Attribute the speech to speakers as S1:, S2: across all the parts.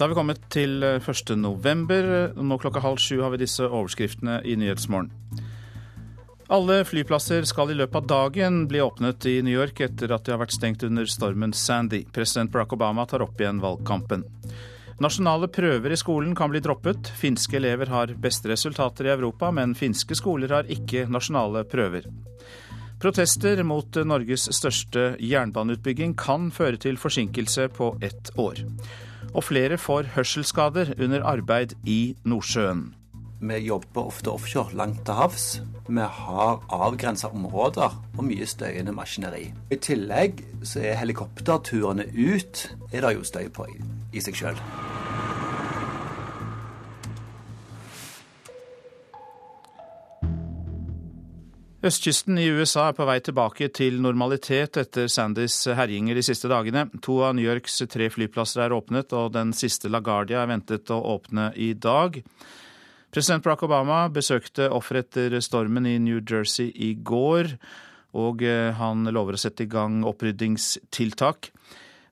S1: Da har vi kommet til 1. november. Nå klokka halv sju har vi disse overskriftene i Nyhetsmorgen. Alle flyplasser skal i løpet av dagen bli åpnet i New York etter at de har vært stengt under stormen Sandy. President Barack Obama tar opp igjen valgkampen. Nasjonale prøver i skolen kan bli droppet. Finske elever har beste resultater i Europa, men finske skoler har ikke nasjonale prøver. Protester mot Norges største jernbaneutbygging kan føre til forsinkelse på ett år. Og flere får hørselsskader under arbeid i Nordsjøen.
S2: Vi jobber ofte offshore, langt til havs. Vi har avgrensa områder og mye støyende maskineri. I tillegg så er helikopterturene ut er det jo støy på i, seg sjøl.
S1: Østkysten i USA er på vei tilbake til normalitet etter Sandys herjinger de siste dagene. To av New Yorks tre flyplasser er åpnet, og den siste LaGuardia er ventet å åpne i dag. President Barack Obama besøkte offer etter stormen i New Jersey i går, og eh, han lover å sette i gang oppryddingstiltak.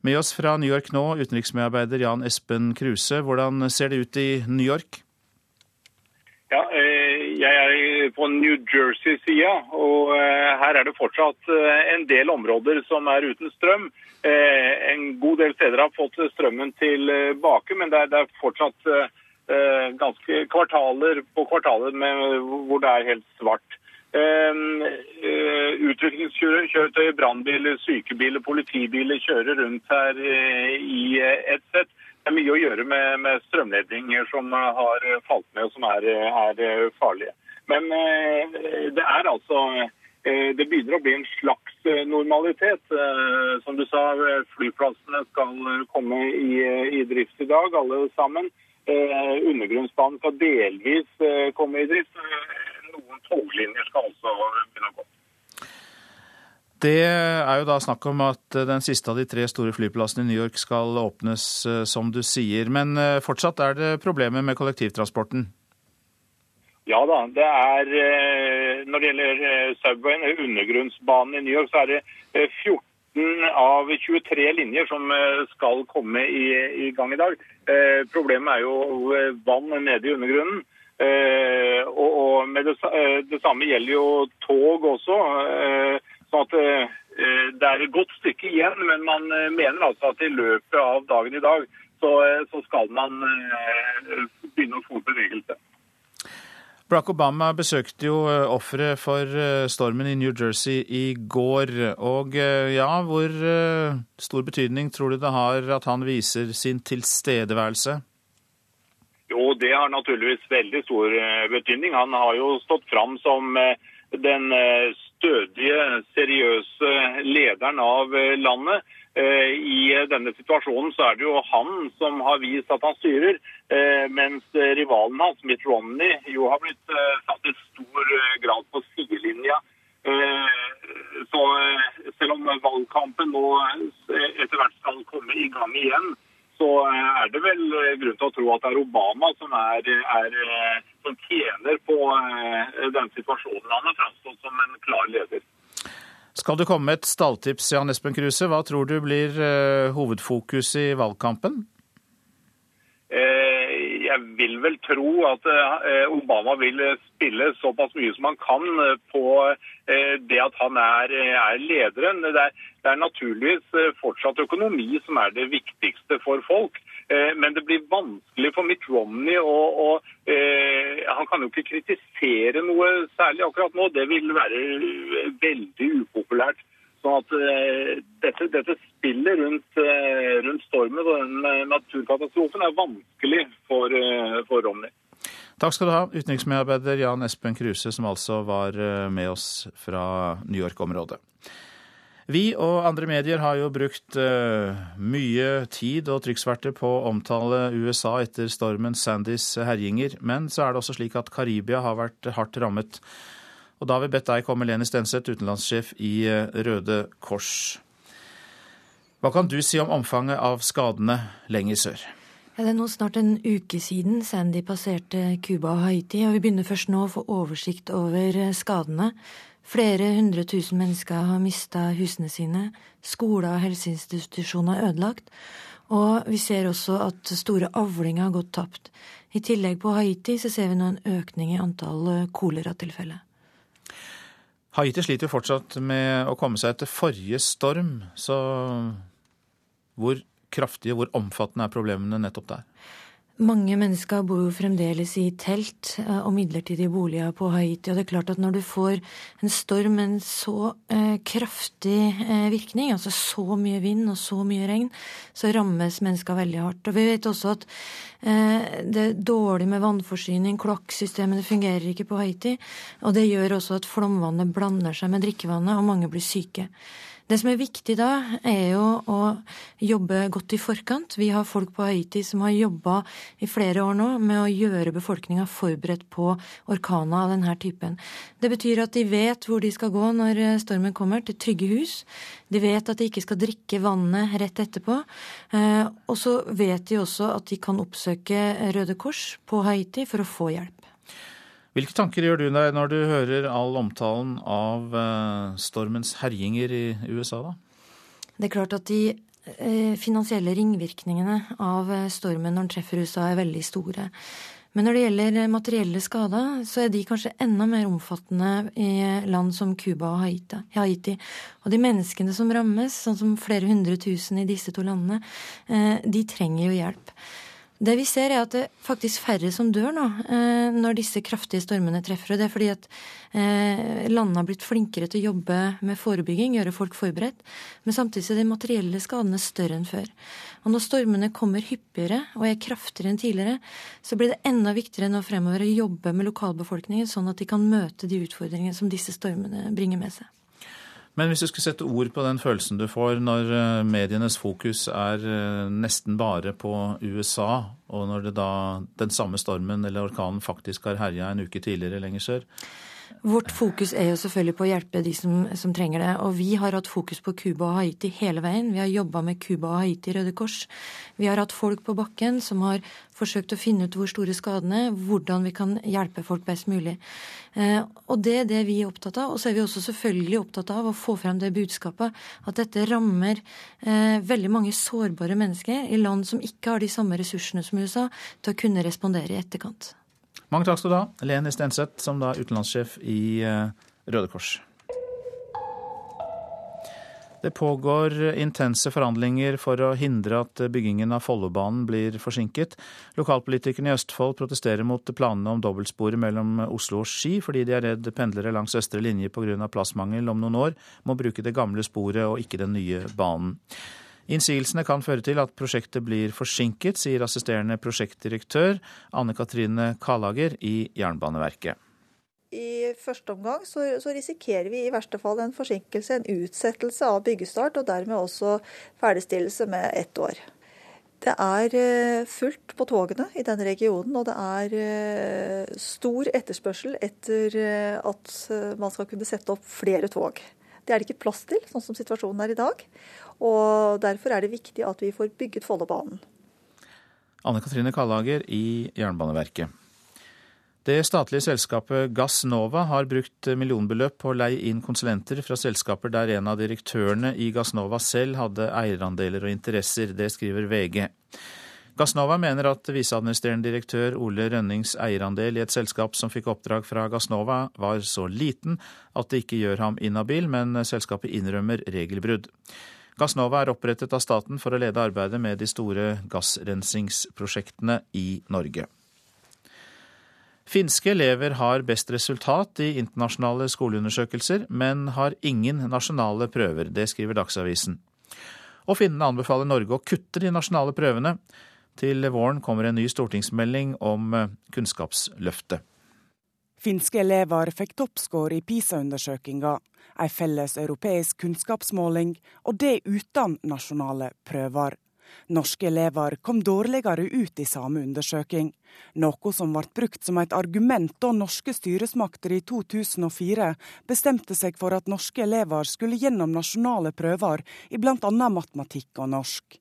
S1: Med oss fra New York nå, utenriksmedarbeider Jan Espen Kruse. Hvordan ser det ut i New York?
S3: Eh, jeg er på New Jersey-sida, og eh, her er det fortsatt eh, en del områder som er uten strøm. En god del steder har fått strømmen tilbake, men det er fortsatt ganske kvartaler på kvartaler med, hvor det er helt svart. Utrykningskjøretøy, brannbiler, sykebiler, politibiler kjører rundt her i et sett det er mye å gjøre med, med strømledninger som har falt ned og som er, er farlige. Men eh, det er altså eh, Det begynner å bli en slags eh, normalitet. Som du sa, flyplassene skal komme i, i drift i dag, alle sammen. Undergrunnsbanen skal delvis komme i drift. Noen toglinjer skal også begynne å gå.
S1: Det er jo da snakk om at den siste av de tre store flyplassene i New York skal åpnes, eh, som du sier. Men eh, fortsatt er det problemer med kollektivtransporten?
S3: Ja da. det er eh, Når det gjelder Subwayen, undergrunnsbanen i New York, så er det 14 av 23 linjer som skal komme i, i gang i dag. Problemet er jo vann nede i undergrunnen. Og, og det, det, samme gjelder jo tog også. At eh, det er et godt stykke igjen, men man eh, mener altså at i løpet av dagen i dag så, eh, så skal man begynne å få bevegelse.
S1: Barack Obama besøkte jo ofre for stormen i New Jersey i går. Og ja, hvor stor betydning tror du det har at han viser sin tilstedeværelse?
S3: Jo, det har naturligvis veldig stor betydning. Han har jo stått fram som den stødige, seriøse lederen av eh, landet. Eh, I denne situasjonen så er det jo han som har vist at han styrer, eh, mens rivalen hans, Mitt Romney, jo har blitt satt i stor grad på sidelinja. Så selv om valgkampen nå etter hvert skal komme i gang igjen, så er det vel grunn til å tro at det er Obama som, er, er, som tjener på eh, den situasjonen. Han har framstått som en klar leder.
S1: Skal det komme et stalltips, Jan Espen Kruse? Hva tror du blir eh, hovedfokus i valgkampen?
S3: Eh, jeg vil vel tro at Obama vil spille såpass mye som han kan på det at han er, er lederen. Det er, det er naturligvis eh, fortsatt økonomi som er det viktigste for folk. Eh, men det blir vanskelig for Mitt Romney å eh, Han kan jo ikke kritisere noe særlig akkurat nå. Det vil være veldig upopulært. Sånn at dette, dette spillet rundt, rundt, stormen og den naturkatastrofen er vanskelig for, for Romney.
S1: Takk skal du ha, utenriksmedarbeider Jan Espen Kruse, som altså var med oss fra New York-området. Vi og andre medier har jo brukt mye tid og trykksverte på å omtale USA etter stormen Sandys herjinger, men så er det også slik at Karibia har vært hardt rammet. Og da har vi bedt deg komme, Lene Stenseth, utenlandssjef i uh, Røde Kors. Hva kan du si om omfanget av skadene lenger sør?
S4: Ja, det er nå snart en uke siden Sandy passerte Cuba og Haiti, og vi begynner først nå å få oversikt over eh, skadene. Flere hundre tusen mennesker har mista husene sine, skoler og helseinstitusjoner er ødelagt, Og vi ser også at store avlinger har gått tapt. I tillegg på Haiti så ser vi nå en økning i antall eh, koleratilfeller.
S1: Haiti sliter jo fortsatt med å komme seg etter forrige storm, så hvor kraftige, hvor omfattende er problemene nettopp der?
S4: Mange mennesker bor jo fremdeles i telt eh, og midlertidige boliger på Haiti. Og det er klart at når du får en storm med en så eh, kraftig eh, virkning, altså så mye vind og så mye regn, så rammes mennesker veldig hardt. Og vi vet også at det er dårlig med vannforsyning, kloakksystemene fungerer ikke på Haiti. Og det gjør også at flomvannet blander seg med drikkevannet, og mange blir syke. Det som er viktig da, er jo å jobbe godt i forkant. Vi har folk på Haiti som har jobba i flere år nå med å gjøre befolkninga forberedt på orkaner av denne typen. Det betyr at de vet hvor de skal gå når stormen kommer, til trygge hus. De vet at de ikke skal drikke vannet rett etterpå. Eh, og så vet de også at de kan oppsøke Røde Kors på Haiti for å få hjelp.
S1: Hvilke tanker gjør du deg når du hører all omtalen av eh, stormens herjinger i USA, da?
S4: Det er klart at de eh, finansielle ringvirkningene av eh, stormen når den treffer USA, er veldig store. Men når det gjelder materielle skader, så er de kanskje enda mer omfattende i land som Cuba og Haiti. Og de menneskene som rammes, sånn som flere hundre tusen i disse to landene, de trenger jo hjelp. Det vi ser, er at det er faktisk færre som dør nå eh, når disse kraftige stormene treffer. Og det er fordi at eh, landene har blitt flinkere til å jobbe med forebygging, gjøre folk forberedt. Men samtidig er de materielle skadene større enn før. Og når stormene kommer hyppigere og er kraftigere enn tidligere, så blir det enda viktigere nå fremover å jobbe med lokalbefolkningen, sånn at de kan møte de utfordringene som disse stormene bringer med seg.
S1: Men hvis du skulle sette ord på den følelsen du får når eh, medienes fokus er eh, nesten bare på USA, og når det da den samme stormen eller orkanen faktisk har herja en uke tidligere lenger sør,
S4: Vårt fokus er jo selvfølgelig på å hjelpe de som, som trenger det. Og vi har hatt fokus på Cuba og Haiti hele veien. Vi har jobba med Cuba og Haiti Røde Kors. Vi har hatt folk på bakken som har forsøkt å finne ut hvor store skadene er, hvordan vi kan hjelpe folk best mulig. Eh, og det er det vi er opptatt av. Og så er vi også selvfølgelig opptatt av å få frem det budskapet at dette rammer eh, veldig mange sårbare mennesker i land som ikke har de samme ressursene som USA til å kunne respondere i etterkant.
S1: Mange takk skal du ha, Leni Stenseth, som da er utenlandssjef i eh, Røde Kors. Det pågår intense forhandlinger for å hindre at byggingen av Follobanen blir forsinket. Lokalpolitikerne i Østfold protesterer mot planene om dobbeltsporet mellom Oslo og Ski, fordi de er redd pendlere langs østre linje pga. plassmangel om noen år må bruke det gamle sporet og ikke den nye banen. Innsigelsene kan føre til at prosjektet blir forsinket, sier assisterende prosjektdirektør Anne Katrine Kalager i Jernbaneverket.
S5: I første omgang så, så, risikerer vi i verste fall en forsinkelse, en utsettelse av byggestart, og dermed også ferdigstillelse med ett år. Det er eh, fullt på togene i denne regionen, og det er eh, stor etterspørsel etter eh, at man skal kunne sette opp flere tog. Det er det ikke plass til, sånn som situasjonen er i dag. Og Derfor er det viktig at vi får bygget Follobanen.
S1: Anne Katrine Kallager i Jernbaneverket. Det statlige selskapet Gassnova har brukt millionbeløp på å leie inn konsulenter fra selskaper der en av direktørene i Gassnova selv hadde eierandeler og interesser. Det skriver VG. Gassnova mener at viseadministrerende direktør Ole Rønnings eierandel i et selskap som fikk oppdrag fra Gassnova var så liten at det ikke gjør ham inhabil, men selskapet innrømmer regelbrudd. Gassnova er opprettet av staten for å lede arbeidet med de store gassrensingsprosjektene i Norge. Finske elever har best resultat i internasjonale skoleundersøkelser, men har ingen nasjonale prøver. Det skriver Dagsavisen. Og finnene anbefaler Norge å kutte de nasjonale prøvene. Til våren kommer en ny stortingsmelding om Kunnskapsløftet.
S6: Finske elever fikk toppscore i PISA-undersøkinga ei felles europeisk kunnskapsmåling, og det uten nasjonale prøver. Norske elever kom dårligere ut i samme undersøking, noe som ble brukt som et argument da norske styresmakter i 2004 bestemte seg for at norske elever skulle gjennom nasjonale prøver i bl.a. matematikk og norsk.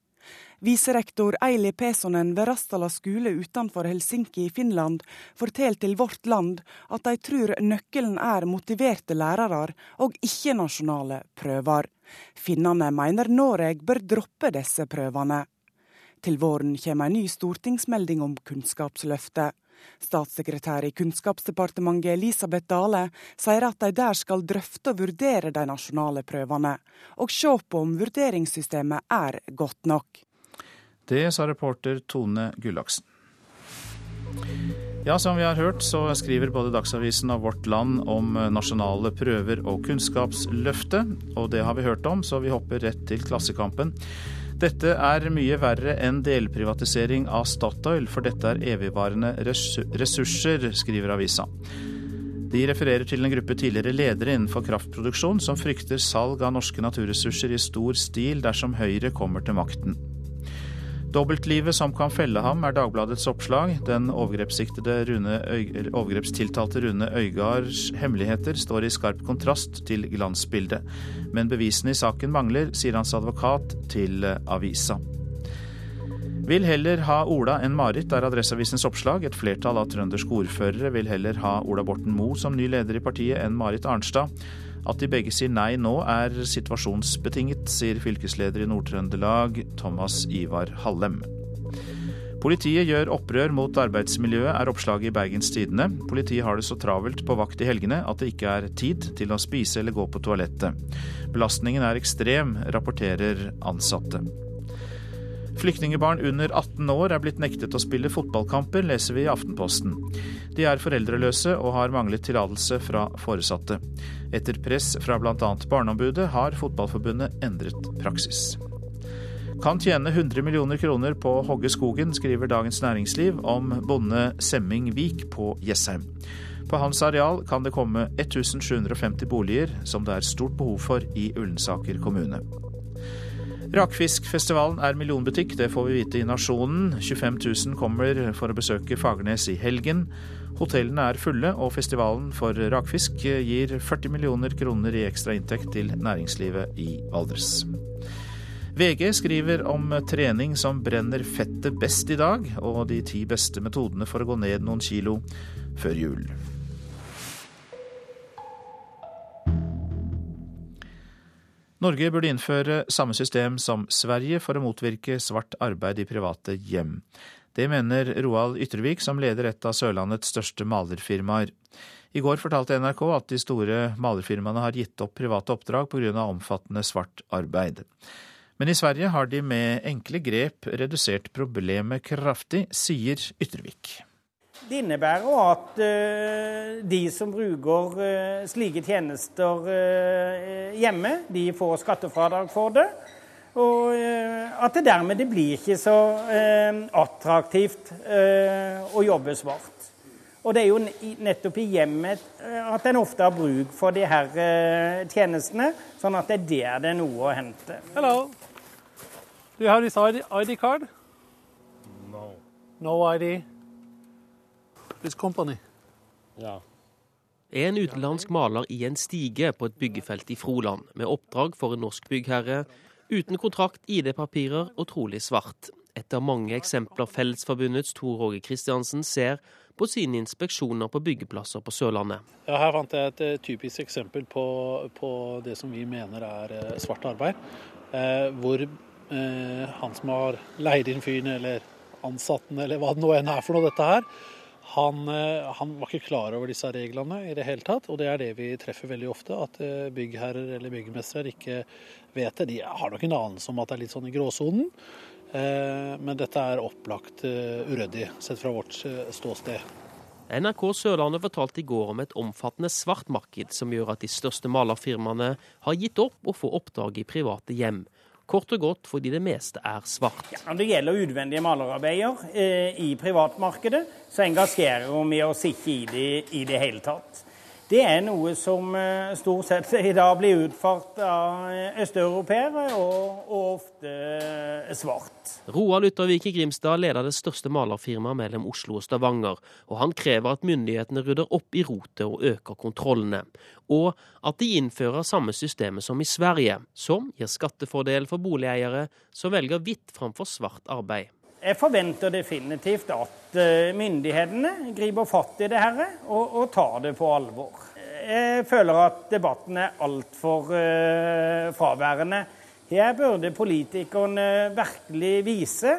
S6: Viserektor Eili Pesonen ved Rastala skole utenfor Helsinki i Finland forteller til Vårt Land at de tror nøkkelen er motiverte lærere og ikke nasjonale prøver. Finnene mener Norge bør droppe disse prøvene. Til våren kommer en ny stortingsmelding om Kunnskapsløftet. Statssekretær i Kunnskapsdepartementet Elisabeth Dale sier at de der skal drøfte og vurdere de nasjonale prøvene, og se på om vurderingssystemet er godt nok.
S1: Det sa reporter Tone Gullaksen. Ja, som vi har hørt, så skriver både Dagsavisen og Vårt Land om nasjonale prøver og Kunnskapsløftet. Og det har vi hørt om, så vi hopper rett til Klassekampen. Dette er mye verre enn delprivatisering av Statoil, for dette er evigvarende ressurser, skriver avisa. De refererer til en gruppe tidligere ledere innenfor kraftproduksjon som frykter salg av norske naturressurser i stor stil dersom Høyre kommer til makten. Dobbeltlivet som kan felle ham, er Dagbladets oppslag. Den Rune overgrepstiltalte Rune Øygards hemmeligheter står i skarp kontrast til glansbildet. Men bevisene i saken mangler, sier hans advokat til avisa. Vil heller ha Ola enn Marit, er Adresseavisens oppslag. Et flertall av trønderske ordførere vil heller ha Ola Borten Moe som ny leder i partiet enn Marit Arnstad. At de begge sier nei nå er situasjonsbetinget, sier fylkesleder i Nord-Trøndelag Thomas Ivar Hallem. Politiet gjør opprør mot arbeidsmiljøet, er oppslaget i Bergens Tidende. Politiet har det så travelt på vakt i helgene at det ikke er tid til å spise eller gå på toalettet. Belastningen er ekstrem, rapporterer ansatte. Flyktningebarn under 18 år er blitt nektet å spille fotballkamper, leser vi i Aftenposten. De er foreldreløse og har manglet tillatelse fra foresatte. Etter press fra bl.a. Barneombudet har Fotballforbundet endret praksis. Kan tjene 100 millioner kroner på å hogge skogen, skriver Dagens Næringsliv om bonde Semming Vik på Jessheim. På hans areal kan det komme 1750 boliger, som det er stort behov for i Ullensaker kommune. Rakfiskfestivalen er millionbutikk, det får vi vite i Nasjonen. 25 000 kommer for å besøke Fagernes i helgen. Hotellene er fulle, og festivalen for rakfisk gir 40 millioner kroner i ekstra inntekt til næringslivet i Valdres. VG skriver om trening som brenner fettet best i dag, og de ti beste metodene for å gå ned noen kilo før jul. Norge burde innføre samme system som Sverige for å motvirke svart arbeid i private hjem. Det mener Roald Yttervik, som leder et av Sørlandets største malerfirmaer. I går fortalte NRK at de store malerfirmaene har gitt opp private oppdrag pga. omfattende svart arbeid. Men i Sverige har de med enkle grep redusert problemet kraftig, sier Yttervik.
S7: Det innebærer at uh, de som bruker uh, slike tjenester uh, hjemme, de får skattefradrag for det. Og at det dermed det blir ikke så attraktivt å jobbe svart. Og det er jo nettopp i hjemmet at en ofte har bruk for de her tjenestene, sånn at det er der det er noe å hente.
S8: Hello. Do you have this ID, ID card? No. No ID? This company.
S9: Ja. En utenlandsk maler i en stige på et byggefelt i Froland, med oppdrag for en norsk byggherre, uten kontrakt, ID-papirer og trolig svart. Et av mange eksempler Fellesforbundets Tor Åge Kristiansen ser på sine inspeksjoner på byggeplasser på Sørlandet.
S8: Ja, her fant jeg et eh, typisk eksempel på, på det som vi mener er eh, svart arbeid. Eh, hvor eh, han som har leid inn fyren eller ansatt den, eller hva det nå enn er for noe, dette her, han, eh, han, var ikke klar over disse reglene i det hele tatt, og det er det vi treffer veldig ofte. At eh, byggherrer eller byggmestere ikke vet det. De har nok en anelse om at det er litt sånn i gråsonen, eh, men dette er opplagt uryddig, sett fra vårt ståsted.
S9: NRK Sørlandet fortalte i går om et omfattende svartmarked som gjør at de største malerfirmaene har gitt opp å få oppdrag i private hjem. Kort og godt fordi det meste er svart.
S7: Ja, når det gjelder utvendige malerarbeider eh, i privatmarkedet, så engasjerer vi oss ikke i det i det hele tatt. Det er noe som eh, stort sett i dag blir utført av eh, østeuropeere, og, og, ofte eh, svart.
S9: Roald Yttervik i Grimstad leder det største malerfirmaet mellom Oslo og Stavanger. og Han krever at myndighetene rydder opp i rotet og øker kontrollene. Og at de innfører samme systemet som i Sverige, som gir skattefordel for boligeiere som velger hvitt framfor svart arbeid.
S7: Jeg forventer definitivt at eh, myndighetene griper fatt i det dette og, og tar det på alvor. Jeg føler at debatten er altfor uh, fraværende. Her burde politikerne virkelig vise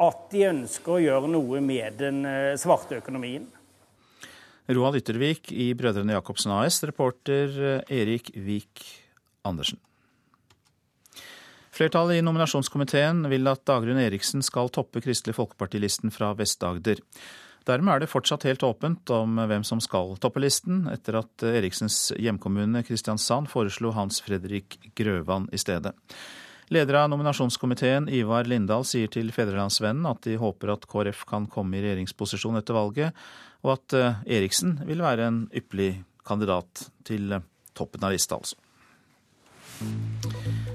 S7: at de ønsker å gjøre noe med den eh, svarte økonomien.
S1: Roald Yttervik i Brødrene Jacobsen AS, reporter eh, Erik Vik Andersen. Flertallet i nominasjonskomiteen vil at Dagrun Eriksen skal toppe Kristelig Folkeparti-listen fra Vest-Agder. Dermed er det fortsatt helt åpent om hvem som skal toppe listen, etter at Eriksens hjemkommune Kristiansand foreslo Hans Fredrik Grøvan i stedet. Leder av nominasjonskomiteen, Ivar Lindahl, sier til Fedrelandsvennen at de håper at KrF kan komme i regjeringsposisjon etter valget, og at eh, Eriksen vil være en ypperlig kandidat til toppen av lista, altså.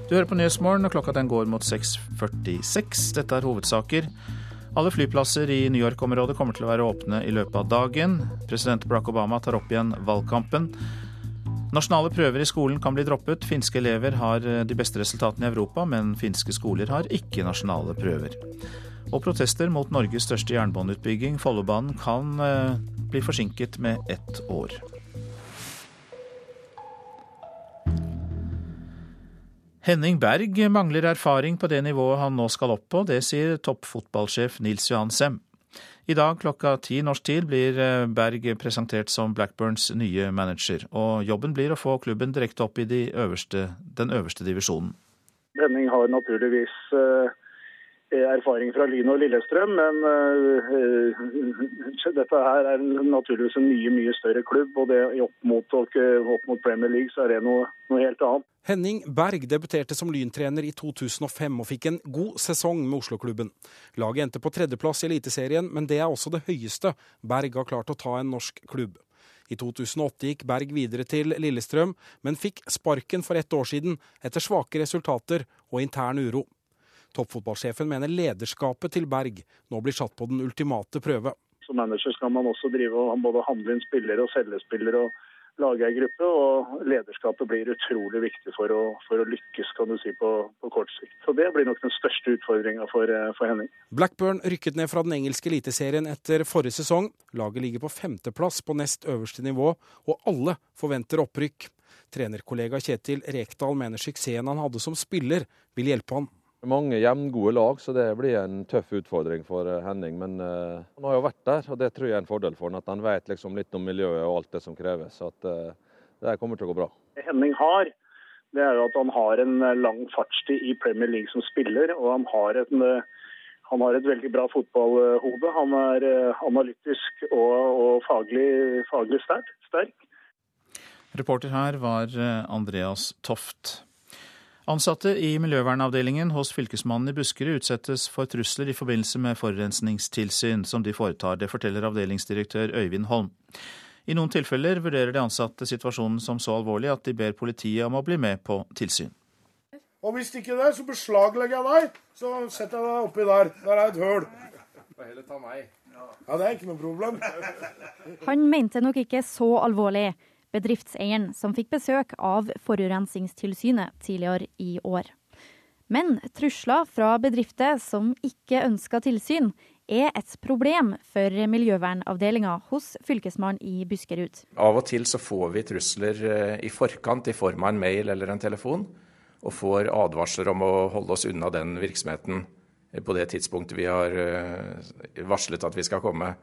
S1: Du hører på Nyhetsmorgen, og klokka den går mot 6.46. Dette er hovedsaker. Alle flyplasser i New York-området kommer til å være åpne i løpet av dagen. President Barack Obama tar opp igjen valgkampen. Nasjonale prøver i skolen kan bli droppet. Finske elever har eh, de beste resultatene i Europa, men finske skoler har ikke nasjonale prøver. Og protester mot Norges største jernbaneutbygging, Follobanen, kan eh, bli forsinket med ett år. Henning Berg mangler erfaring på det nivået han nå skal opp på. Det sier toppfotballsjef Nils Johan Sem. I dag klokka ti norsk tid blir eh, Berg presentert som Blackburns nye manager. Og jobben blir å få klubben direkte opp i de øverste, den øverste divisjonen.
S10: Henning har naturligvis uh erfaring fra Lyn og Lillestrøm, men uh, dette her er naturligvis en mye mye større klubb. Og det opp mot, opp mot Premier League så er det noe, noe, helt annet.
S11: Henning Berg debuterte som Lyn-trener i 2005 og fikk en god sesong med Oslo-klubben. Laget endte på tredjeplass i Eliteserien, men det er også det høyeste Berg har klart å ta en norsk klubb. I 2008 gikk Berg videre til Lillestrøm, men fikk sparken for ett år siden etter svake resultater og intern uro. Toppfotballsjefen mener lederskapet til Berg nå blir satt på den ultimate prøve.
S10: Som manager skal man også drive og både handle inn spillere og selge spillere og lage ei gruppe. Og lederskapet blir utrolig viktig for å, for å lykkes kan du si, på, på, kort sikt. Så Det blir nok den største utfordringa for, eh, for Henning.
S11: Blackburn rykket ned fra den engelske eliteserien etter forrige sesong. Laget ligger på femteplass på nest øverste nivå, og alle forventer opprykk. Trenerkollega Kjetil Rekdal mener suksessen han hadde som spiller, vil hjelpe han.
S12: Mange jevngode lag, så det blir en tøff utfordring for eh, Henning. Men uh, han har jo vært der, og det tror jeg er en fordel for han. At han vet liksom litt om miljøet og alt det som kreves. Så at, uh, det kommer til å gå bra.
S10: Henning har, det er jo at han har en lang fartstid i Premier League som spiller. Og han har, et, han har et veldig bra fotballhode. Han er analytisk og, og faglig, faglig sterk.
S1: Reporter her var Andreas Toft. Ansatte i miljøvernavdelingen hos Fylkesmannen i Buskerud utsettes for trusler i forbindelse med forurensningstilsyn som de foretar. Det forteller avdelingsdirektør Øyvind Holm. I noen tilfeller vurderer de ansatte situasjonen som så alvorlig at de ber politiet om å bli med på tilsyn.
S13: Og Hvis ikke det, så beslaglegger jeg deg. Så setter jeg deg oppi der. Der er et høl. Ja, Det er ikke noe problem.
S14: Han mente nok ikke så alvorlig bedriftseieren som fikk besøk av Forurensningstilsynet tidligere i år. Men trusler fra bedrifter som ikke ønsker tilsyn, er et problem for miljøvernavdelinga hos Fylkesmannen i Buskerud.
S15: Av og til så får vi trusler eh, i forkant i form av en mail eller en telefon, og får advarsler om å holde oss unna den virksomheten på det tidspunktet vi har eh, varslet at vi skal komme.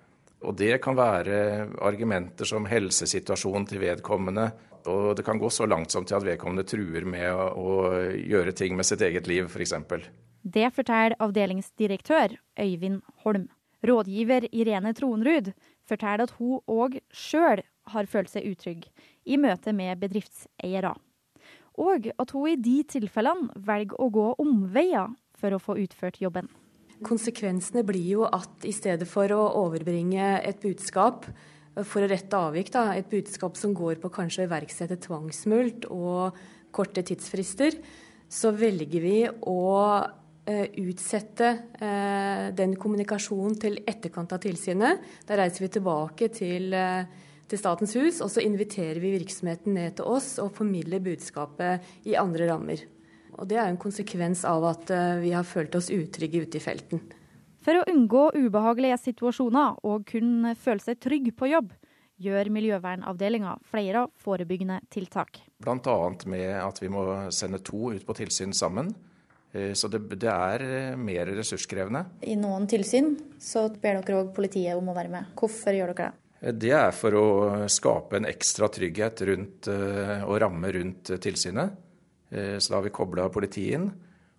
S15: Og det kan være argumenter som helsesituasjonen til vedkommende. Og det kan gå så langt som til at vedkommende truer med å, gjøre ting med sitt eget liv, f.eks.
S14: Det forteller avdelingsdirektør Øyvind Holm. Rådgiver Irene Tronrud forteller at hun òg sjøl har følt seg utrygg i møte med bedriftseiere. Og at hun i de tilfellene velger å gå omveier for å få utført jobben.
S16: Konsekvensene blir jo at i stedet for å overbringe et budskap for å rette avvik, da, et budskap som går på kanskje å iverksette tvangsmult og korte tidsfrister, så velger vi å eh, utsette eh, den kommunikasjonen til etterkant av tilsynet. Da reiser vi tilbake til, eh, til Statens hus, og så inviterer vi virksomheten ned til oss og formidler budskapet i andre rammer. Og det er en konsekvens av at eh, vi har følt oss utrygge ute i felten.
S14: For å unngå ubehagelige situasjoner og kunne føle seg trygg på jobb, gjør miljøvernavdelinga flere forebyggende tiltak.
S15: Bl.a. med at vi må sende to ut på tilsyn sammen. Så det, det, er mer ressurskrevende.
S17: I noen tilsyn så ber dere òg politiet om å være med. Hvorfor gjør dere det?
S15: Det er for å skape en ekstra trygghet rundt, og ramme rundt tilsynet. Så da har vi kobla politiet inn.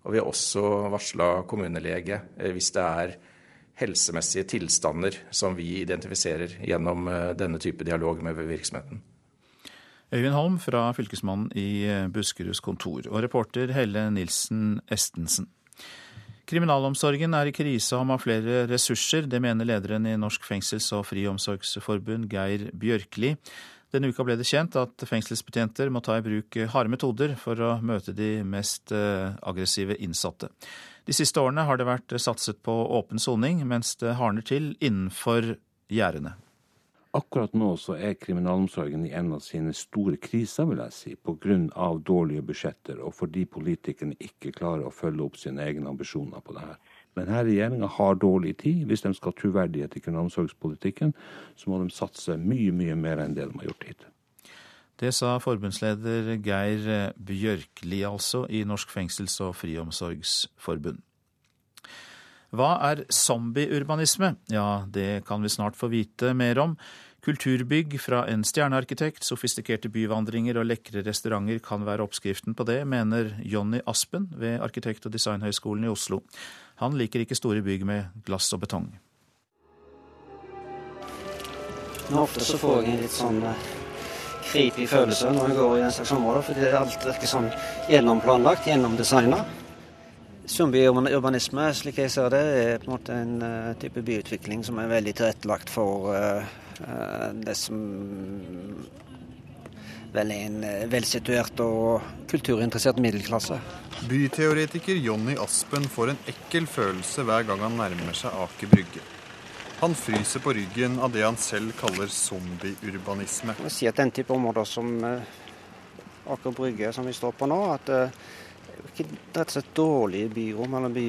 S15: Og vi har også varsla kommunelege hvis det er helsemessige tilstander som vi identifiserer gjennom eh, denne type dialog med virksomheten.
S1: Øyvind Holm fra Fylkesmannen i eh, Buskeruds kontor, og reporter Helle Nilsen Estensen. Kriminalomsorgen er i krise og har flere ressurser. Det mener lederen i Norsk fengsels- og friomsorgsforbund, Geir Bjørkli. Denne uka ble det kjent at fengselsbetjenter må ta i bruk harde metoder for å møte de mest eh, aggressive innsatte. De siste årene har det vært satset på åpen soning, mens det hardner til innenfor gjerdene.
S18: Akkurat nå så er kriminalomsorgen i en av sine store kriser, vil jeg si, pga. dårlige budsjetter og fordi politikerne ikke klarer å følge opp sine egne ambisjoner på det her. Denne regjeringa har dårlig tid. Hvis de skal ha troverdighet i kriminalomsorgspolitikken, så må de satse mye, mye mer enn det de har gjort hittil.
S1: Det sa forbundsleder Geir Bjørkli, altså, i Norsk fengsels- og friomsorgsforbund. Hva er zombieurbanisme? Ja, det kan vi snart få vite mer om. Kulturbygg fra en stjernearkitekt, sofistikerte byvandringer og lekre restauranter kan være oppskriften på det, mener Jonny Aspen ved Arkitekt- og designhøgskolen i Oslo. Han liker ikke store bygg med glass og betong.
S19: Men ofte så får jeg en litt sånn eh, creepy følelse når jeg går i en slags område, fordi alt virker sånn gjennomplanlagt, gjennomdesigna. Zombieurbanisme, slik jeg ser det, er på en måte en uh, type byutvikling som er veldig tilrettelagt for uh, det som vel en velsituert og kulturinteressert middelklasse.
S20: Byteoretiker Jonny Aspen får en ekkel følelse hver gang han nærmer seg Aker Brygge. Han fryser på ryggen av det han selv kaller zombieurbanisme.
S19: Jeg si at den type områder som eh, Aker Brygge, som vi står på nå, at det eh, er ikke rett og slett dårlige byrom eller by,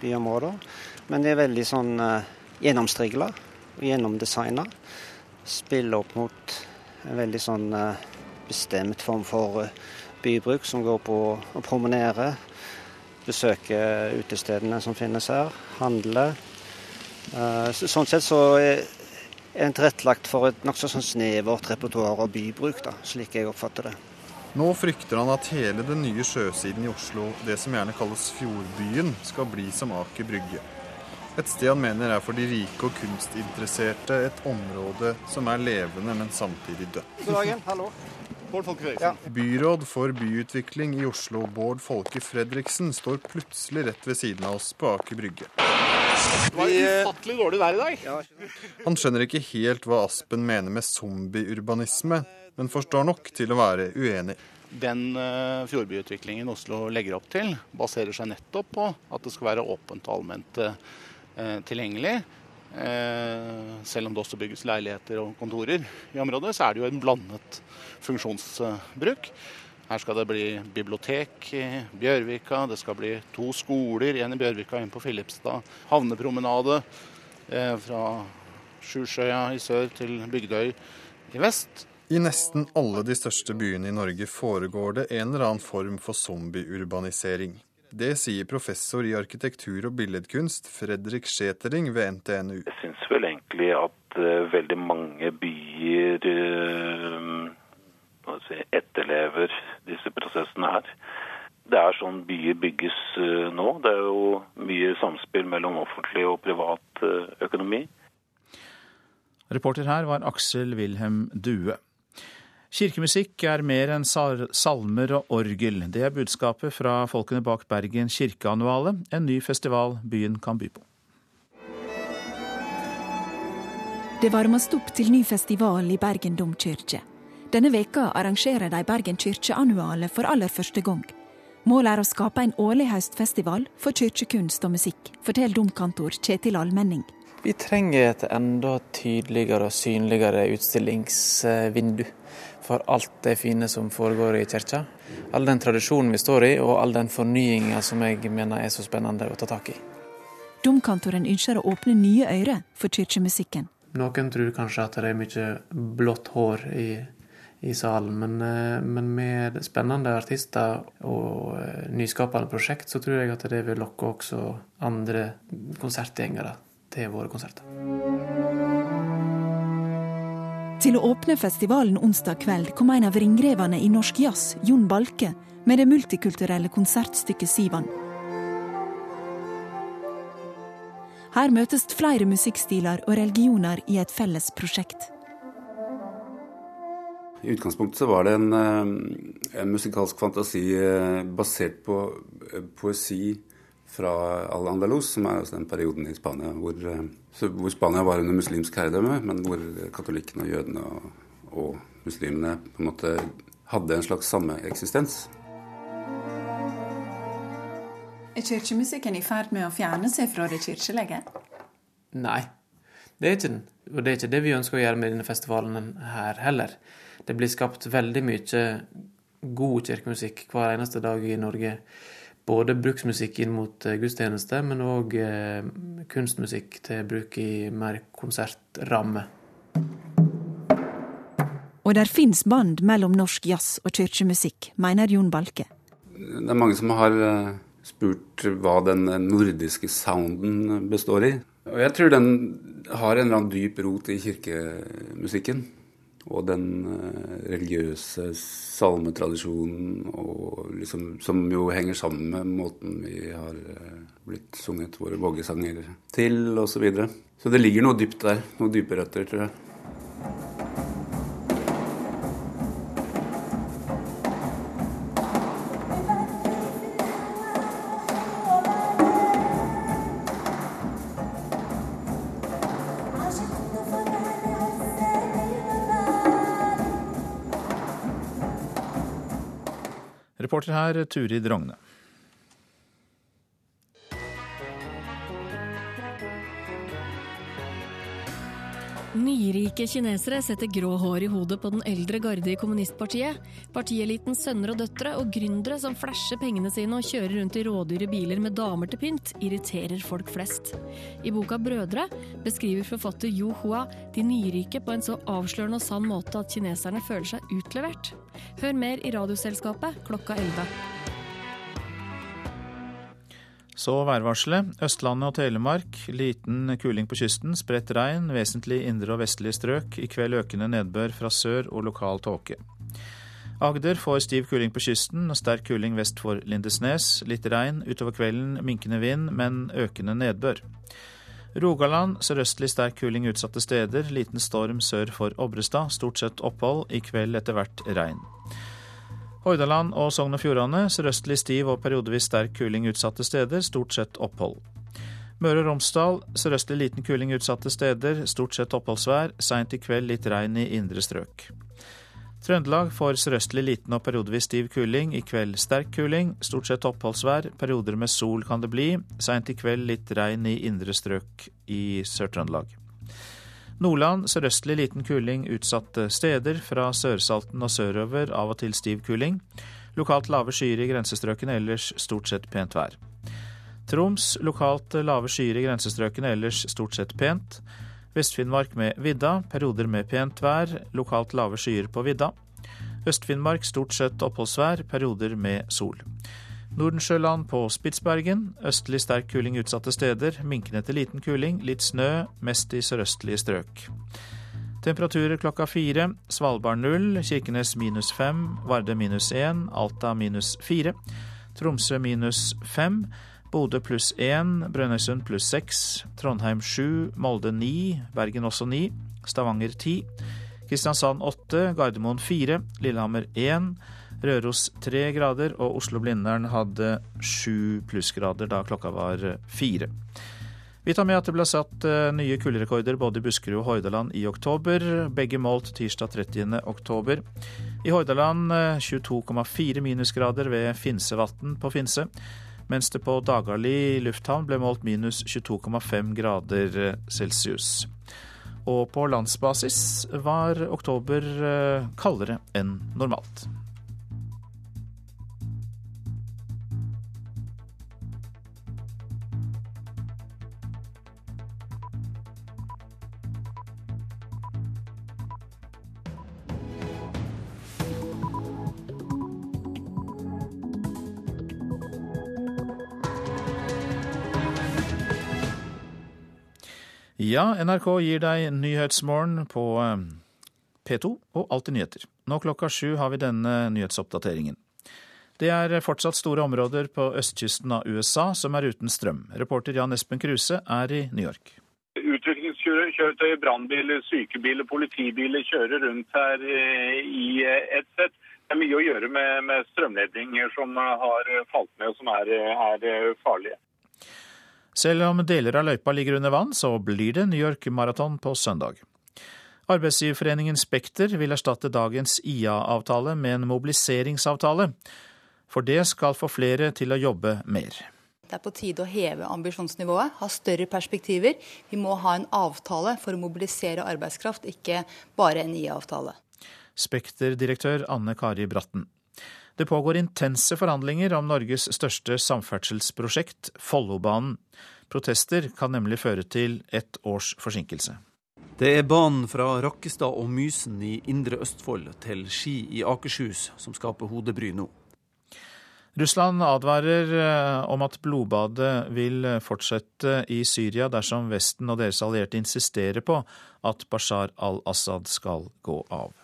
S19: byområder, men de er veldig sånn gjennomstrigla og gjennomdesigna. Spiller opp mot en veldig sånn bestemt form for uh, bybruk, som går på å promenere, besøke utestedene som finnes her, handle Eh, sånn sett så er en tilrettelagt for et nokså sånn snevert repertoar av bybruk, da, slik jeg oppfatter det.
S20: Nå frykter han at hele den nye sjøsiden i Oslo, det som gjerne kalles Fjordbyen, skal bli som Aker Brygge. Et sted han mener er for de rike og kunstinteresserte et område som er levende, men samtidig dødt.
S19: God dagen, hallo.
S20: Bård Folke ja. Byråd for byutvikling i Oslo, Bård Folke Fredriksen, står plutselig rett ved siden av oss på Aker Brygge.
S21: Det var ufattelig dårlig vær i dag.
S20: Han skjønner ikke helt hva Aspen mener med zombieurbanisme, men forstår nok til å være uenig.
S21: Den uh, fjordbyutviklingen Oslo legger opp til, baserer seg nettopp på at det skal være åpent og allment uh, tilgjengelig. Selv om det også bygges leiligheter og kontorer i området, så er det jo en blandet funksjonsbruk. Her skal det bli bibliotek i Bjørvika, det skal bli to skoler, en i Bjørvika og en på Filipstad. Havnepromenade eh, fra Sjusjøya i sør til Bygdøy i vest.
S20: I nesten alle de største byene i Norge foregår det en eller annen form for zombieurbanisering. Det sier professor i arkitektur og billedkunst Fredrik Schetering ved NTNU.
S22: Jeg syns vel egentlig at uh, veldig mange byer uh, si, etterlever disse prosessene her. Det er sånn byer bygges eh, nå. Det er jo mye samspill mellom offentlig og privat eh, økonomi.
S1: Reporter her var Aksel Wilhelm Due. Kirkemusikk er mer enn salmer og orgel. Det er budskapet fra folkene bak Bergen kirkeannuale, en ny festival byen kan by på.
S23: Det varmes opp til ny festival i Bergen domkirke. Denne veka arrangerer de Bergen kirkeannuale for aller første gang. Målet er å skape en årlig høstfestival for kirkekunst og musikk, forteller domkantor Kjetil Almenning.
S24: Vi trenger et enda tydeligere og synligere utstillingsvindu for alt det fine som foregår i kirka. All den tradisjonen vi står i, og all den fornyinga som jeg mener er så spennende å ta tak i.
S23: Domkantoren ønsker å åpne nye øyre for kirkemusikken.
S24: Noen tror kanskje at det er mye blått hår i i salen. Men, eh, men, med spennende artister og eh, nyskapende prosjekt, så tror jeg at det vil lokke også andre konsertgjengere til våre konserter.
S23: Til å åpne festivalen onsdag kveld kom en av ringrevene i norsk jazz, Jon Balke, med det multikulturelle konsertstykket Sivan. Her møtes flere musikkstiler og religioner i et felles prosjekt.
S25: I utgangspunktet så var det en, eh, en musikalsk fantasi eh, basert på eh, poesi fra Al-Andalus, som er den perioden i Spania hvor, hvor, Spania var under muslimsk herredømme, men hvor katolikkene og jødene og, og, muslimene på en måte hadde en slags samme eksistens.
S23: Er kirkemusikken i ferd med å fjerne seg fra det kirkelige?
S24: Nei, det er ikke den. Og det er ikke det vi ønsker å gjøre med denne festivalen her heller. Det blir skapt veldig mye god kirkemusikk hver eneste dag i Norge. Både bruksmusikk inn mot eh, gudstjeneste, men òg eh, kunstmusikk til bruk i mer konsertramme.
S23: Og der fins band mellom norsk jazz og kirkemusikk, mener Jon Balke.
S25: Det er mange som har eh, spurt hva den nordiske sounden består i. Og jeg tror den har en eller annen dyp rot i kirkemusikken og den eh, religiøse salmetradisjonen liksom, som jo henger sammen med måten vi har eh, blitt sunget våre vågesanger til, osv. Så, videre. så det ligger noe dypt der. Noen dype røtter, tror jeg.
S1: Reporter her, Turid Rogne.
S26: Nyrike kinesere setter grå hår i hodet på den eldre garde i kommunistpartiet. Partielitens sønner og døtre og gründere som flasher pengene sine og kjører rundt i rådyre biler med damer til pynt, irriterer folk flest. I boka 'Brødre' beskriver forfatter Yu Hua de nyrike på en så avslørende og sann måte at kineserne føler seg utlevert. Hør mer i Radioselskapet klokka 11.
S1: Så værvarselet. Østlandet og Telemark liten kuling på kysten, spredt regn, vesentlig indre og vestlige strøk. I kveld økende nedbør fra sør og lokal tåke. Agder får stiv kuling på kysten og sterk kuling vest for Lindesnes. Litt regn, utover kvelden minkende vind, men økende nedbør. Rogaland sørøstlig sterk kuling utsatte steder. Liten storm sør for Obrestad. Stort sett opphold. I kveld etter hvert regn. Hordaland og Sogn og Fjordane sørøstlig stiv og periodevis sterk kuling utsatte steder, stort sett opphold. Møre og Romsdal sørøstlig liten kuling utsatte steder, stort sett oppholdsvær. Seint i kveld litt regn i indre strøk. Trøndelag får sørøstlig liten og periodevis stiv kuling. I kveld sterk kuling, stort sett oppholdsvær. Perioder med sol kan det bli. Seint i kveld litt regn i indre strøk i Sør-Trøndelag. Nordland sørøstlig liten kuling utsatte steder. Fra Sørsalten og sørover av og til stiv kuling. Lokalt lave skyer i grensestrøkene, ellers stort sett pent vær. Troms lokalt lave skyer i grensestrøkene, ellers stort sett pent. Vest-Finnmark med vidda, perioder med pent vær, lokalt lave skyer på vidda. Øst-Finnmark stort sett oppholdsvær, perioder med sol. Nordensjøland på Spitsbergen. Østlig sterk kuling utsatte steder. Minkende til liten kuling. Litt snø, mest i sørøstlige strøk. Temperaturer klokka fire. Svalbard null. Kirkenes minus fem. Varde minus én. Alta minus fire. Tromsø minus fem. Bodø pluss én. Brønnøysund pluss seks. Trondheim sju. Molde ni. Bergen også ni. Stavanger ti. Kristiansand åtte. Gardermoen fire. Lillehammer én. Røros tre grader, og Oslo-Blindern hadde sju plussgrader da klokka var fire. Vi tar med at det ble satt eh, nye kulderekorder både i Buskerud og Hordaland i oktober. Begge målt tirsdag 30. oktober. I Hordaland 22,4 eh, minusgrader ved Finsevatn på Finse, mens det på Dagali lufthavn ble målt minus 22,5 grader eh, celsius. Og på landsbasis var oktober kaldere enn normalt. Ja, NRK gir deg Nyhetsmorgen på eh, P2 og Alltid nyheter. Nå klokka sju har vi denne nyhetsoppdateringen. Det er fortsatt store områder på østkysten av USA som er uten strøm. Reporter Jan Espen Kruse er i New York.
S3: Utrykningskjøretøy, brannbiler, sykebiler, politibiler kjører rundt her eh, i et ett sett. Det er mye å gjøre med, med strømledninger som har falt ned og som er, er farlige.
S1: Selv om deler av løypa ligger under vann, så blir det New York Marathon på søndag. Arbeidsgiverforeningen Spekter vil erstatte dagens IA-avtale med en mobiliseringsavtale. For det skal få flere til å jobbe mer.
S27: Det er på tide å heve ambisjonsnivået, ha større perspektiver. Vi må ha en avtale for å mobilisere arbeidskraft, ikke bare en IA-avtale.
S1: Spekter-direktør Anne Kari Bratten. Det pågår intense forhandlinger om Norges største samferdselsprosjekt, Follobanen. Protester kan nemlig føre til ett års forsinkelse.
S28: Det er banen fra Rakkestad og Mysen i Indre Østfold til Ski i Akershus som skaper hodebry nå.
S1: Russland advarer eh, om at blodbadet vil fortsette i Syria dersom Vesten og deres allierte insisterer på at Bashar al-Assad skal gå av.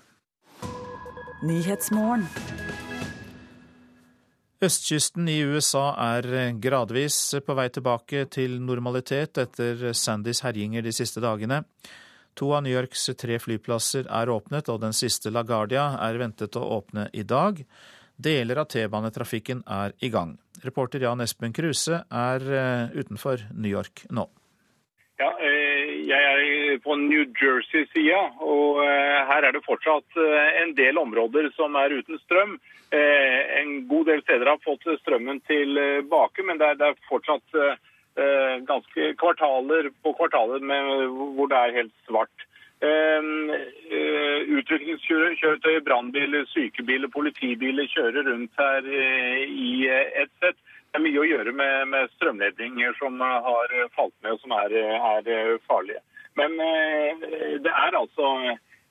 S1: Østkysten i USA er gradvis på vei tilbake til normalitet etter Sandys herjinger de siste dagene. To av New Yorks tre flyplasser er åpnet, og den siste LaGuardia er ventet å åpne i dag. Deler av T-banetrafikken er i gang. Reporter Jan Espen Kruse er eh, utenfor New York nå.
S3: Ja, eh, jeg er på New Jersey-sida, og eh, her er det fortsatt en del områder som er uten strøm. En god del steder har fått strømmen tilbake, men det er, fortsatt ganske kvartaler på kvartaler med, hvor det er helt svart. Ehm, eh, Utrykningskjøretøy, brannbiler, sykebiler, politibiler kjører rundt her eh, i et sett. Det er mye å gjøre med, med strømledninger som har falt ned og som er, er farlige. Men eh, det er altså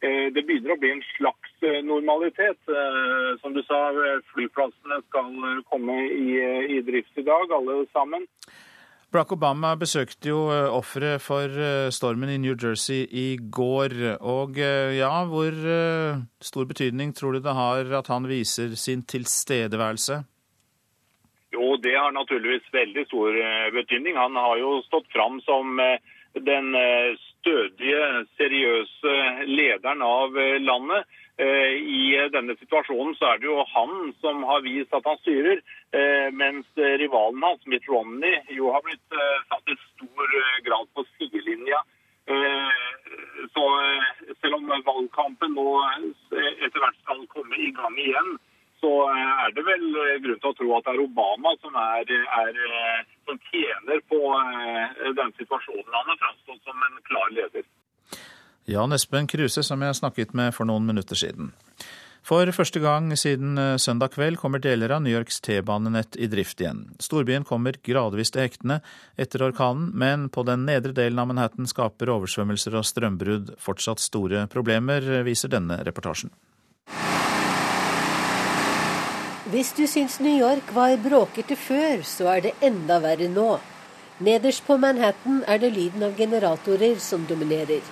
S3: det begynner å bli en slags normalitet. Som du sa, flyplassene skal komme i, i drift i dag, alle sammen.
S1: Barack Obama besøkte jo offeret for eh, stormen i New Jersey i går. Og eh, ja, hvor stor betydning tror du det har at han viser sin tilstedeværelse?
S3: Jo, det har naturligvis veldig stor betydning. Han har jo stått fram som den stødige, seriøse lederen av landet. Eh, I denne situasjonen så er det jo han som har vist at han styrer, eh, mens rivalen hans, Mitt Romney, jo har blitt eh, satt i stor grad på sidelinja. Så selv om valgkampen nå etter hvert skal komme i gang igjen, så er det vel grunn til å tro at det er Obama som, er, er, som tjener på den situasjonen. Han har framstått som en klar leder.
S1: Jan Espen Kruse, som jeg snakket med for noen minutter siden. For første gang siden eh, søndag kveld kommer deler av New Yorks T-banenett i drift igjen. Storbyen kommer gradvis til hektene etter orkanen, men på den nedre delen av Manhattan skaper oversvømmelser og strømbrudd fortsatt store problemer, viser denne reportasjen.
S29: Hvis du syns New York var bråkete før, så er det enda verre nå. Nederst på Manhattan er det lyden av generatorer som dominerer.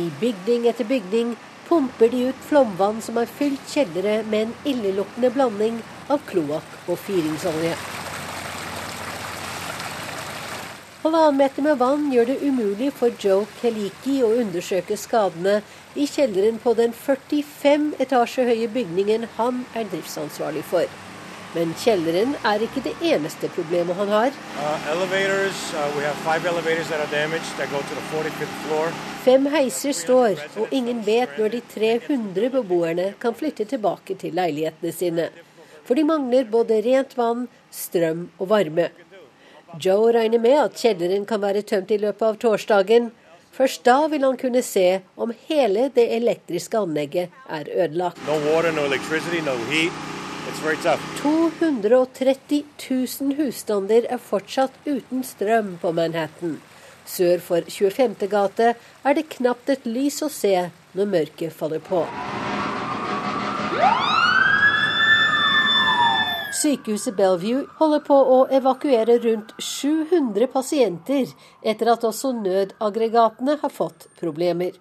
S29: I bygning etter bygning pumper de ut flomvann som har fylt kjellere med en illeluktende blanding av kloakk og fyringsolje. Halvannen meter med vann gjør det umulig for Joe Keliki å undersøke skadene i kjelleren på den 45 etasje høye bygningen han er driftsansvarlig for. Men kjelleren er ikke det eneste problemet han har. Uh, uh, Fem heiser står, og ingen vet når de 300 beboerne kan flytte tilbake til leilighetene sine. For de mangler både rent vann, strøm og varme. Joe regner med at kjelleren kan være tømt i løpet av torsdagen. Først da vil han kunne se om hele det elektriske anlegget er ødelagt. No water, no 230 000 husstander er fortsatt uten strøm på Manhattan. Sør for 25. gate er det knapt et lys å se når mørket faller på. Sykehuset Bellevue holder på å evakuere rundt 700 pasienter etter at også nødaggregatene har fått problemer.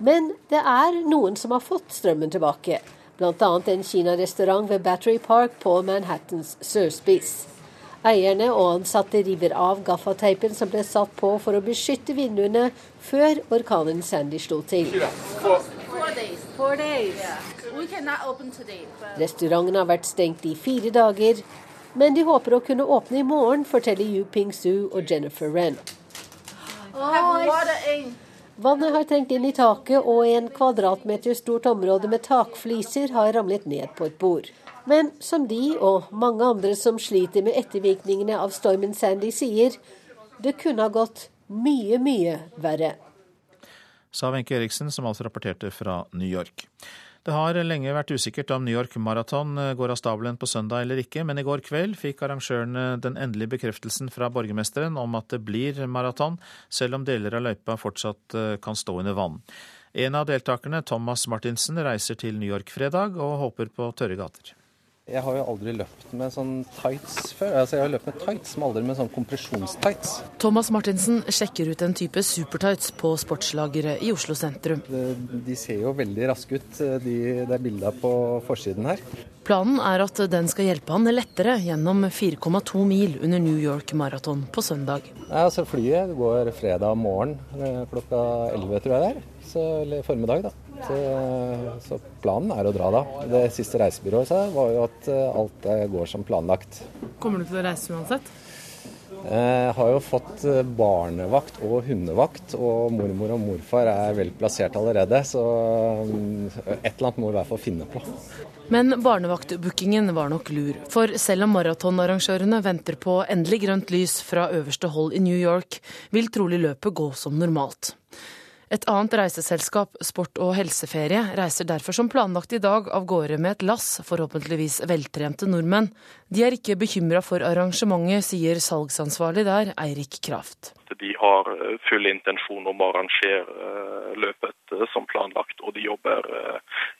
S29: Men det er noen som har fått strømmen tilbake, bl.a. en kinarestaurant ved Battery Park på Manhattans sørspiss. Eierne og ansatte river av gaffateipen som ble satt på for å beskytte vinduene før orkanen Sandy slo til. Restauranten har vært stengt i fire dager, men de håper å kunne åpne i morgen, forteller Yu Ping Su og Jennifer Wren. Vannet har trengt inn i taket, og en kvadratmeter stort område med takfliser har ramlet ned på et bord. Men som de og mange andre som sliter med ettervirkningene av stormen Sandy sier, det kunne ha gått mye, mye verre.
S1: Sa Wenche Eriksen, som altså rapporterte fra New York. Det har lenge vært usikkert om New York Marathon eh, går av stabelen på søndag eller ikke, men i går kveld fikk arrangørene den endelige bekreftelsen fra borgermesteren om at det blir maraton, selv om deler av løypa fortsatt eh, kan stå under vann. En av deltakerne, Thomas Martinsen, reiser til New York fredag og håper på tørre gater.
S30: Jeg har jo aldri løpt med sånn tights før. Altså, jeg har løpt med tights, men aldri med sånn kompresjonstights.
S31: Thomas Martinsen sjekker ut en type supertights på sportslageret i Oslo sentrum.
S30: De, de ser jo veldig raske ut, de, det er bilda på forsiden her.
S31: Planen er at den skal hjelpe han lettere gjennom 4,2 mil under New York Marathon på søndag.
S30: Ja, altså Flyet går fredag morgen eh, klokka 11, tror jeg det er. Så, eller formiddag, da. Så, så, planen er å dra da. Det siste reisebyrået sa var jo at eh, alt går som planlagt.
S31: Kommer du til å reise uansett?
S30: Jeg eh, har jo fått eh, barnevakt og hundevakt, og mormor og morfar er vel plassert allerede. Så et eller annet må vi i hvert fall finne på.
S31: Men barnevaktbookingen var nok lur. For selv om maratonarrangørene venter på endelig grønt lys fra øverste hold i New York, vil trolig løpet gå som normalt. Et annet reiseselskap, Sport og helseferie, reiser derfor som planlagt i dag av gårde med et lass, forhåpentligvis veltrente nordmenn. De er ikke bekymra for arrangementet, sier salgsansvarlig der, Eirik Kraft.
S32: De har eh, full intensjon om å arrangere eh, løpet eh, som planlagt, og de jobber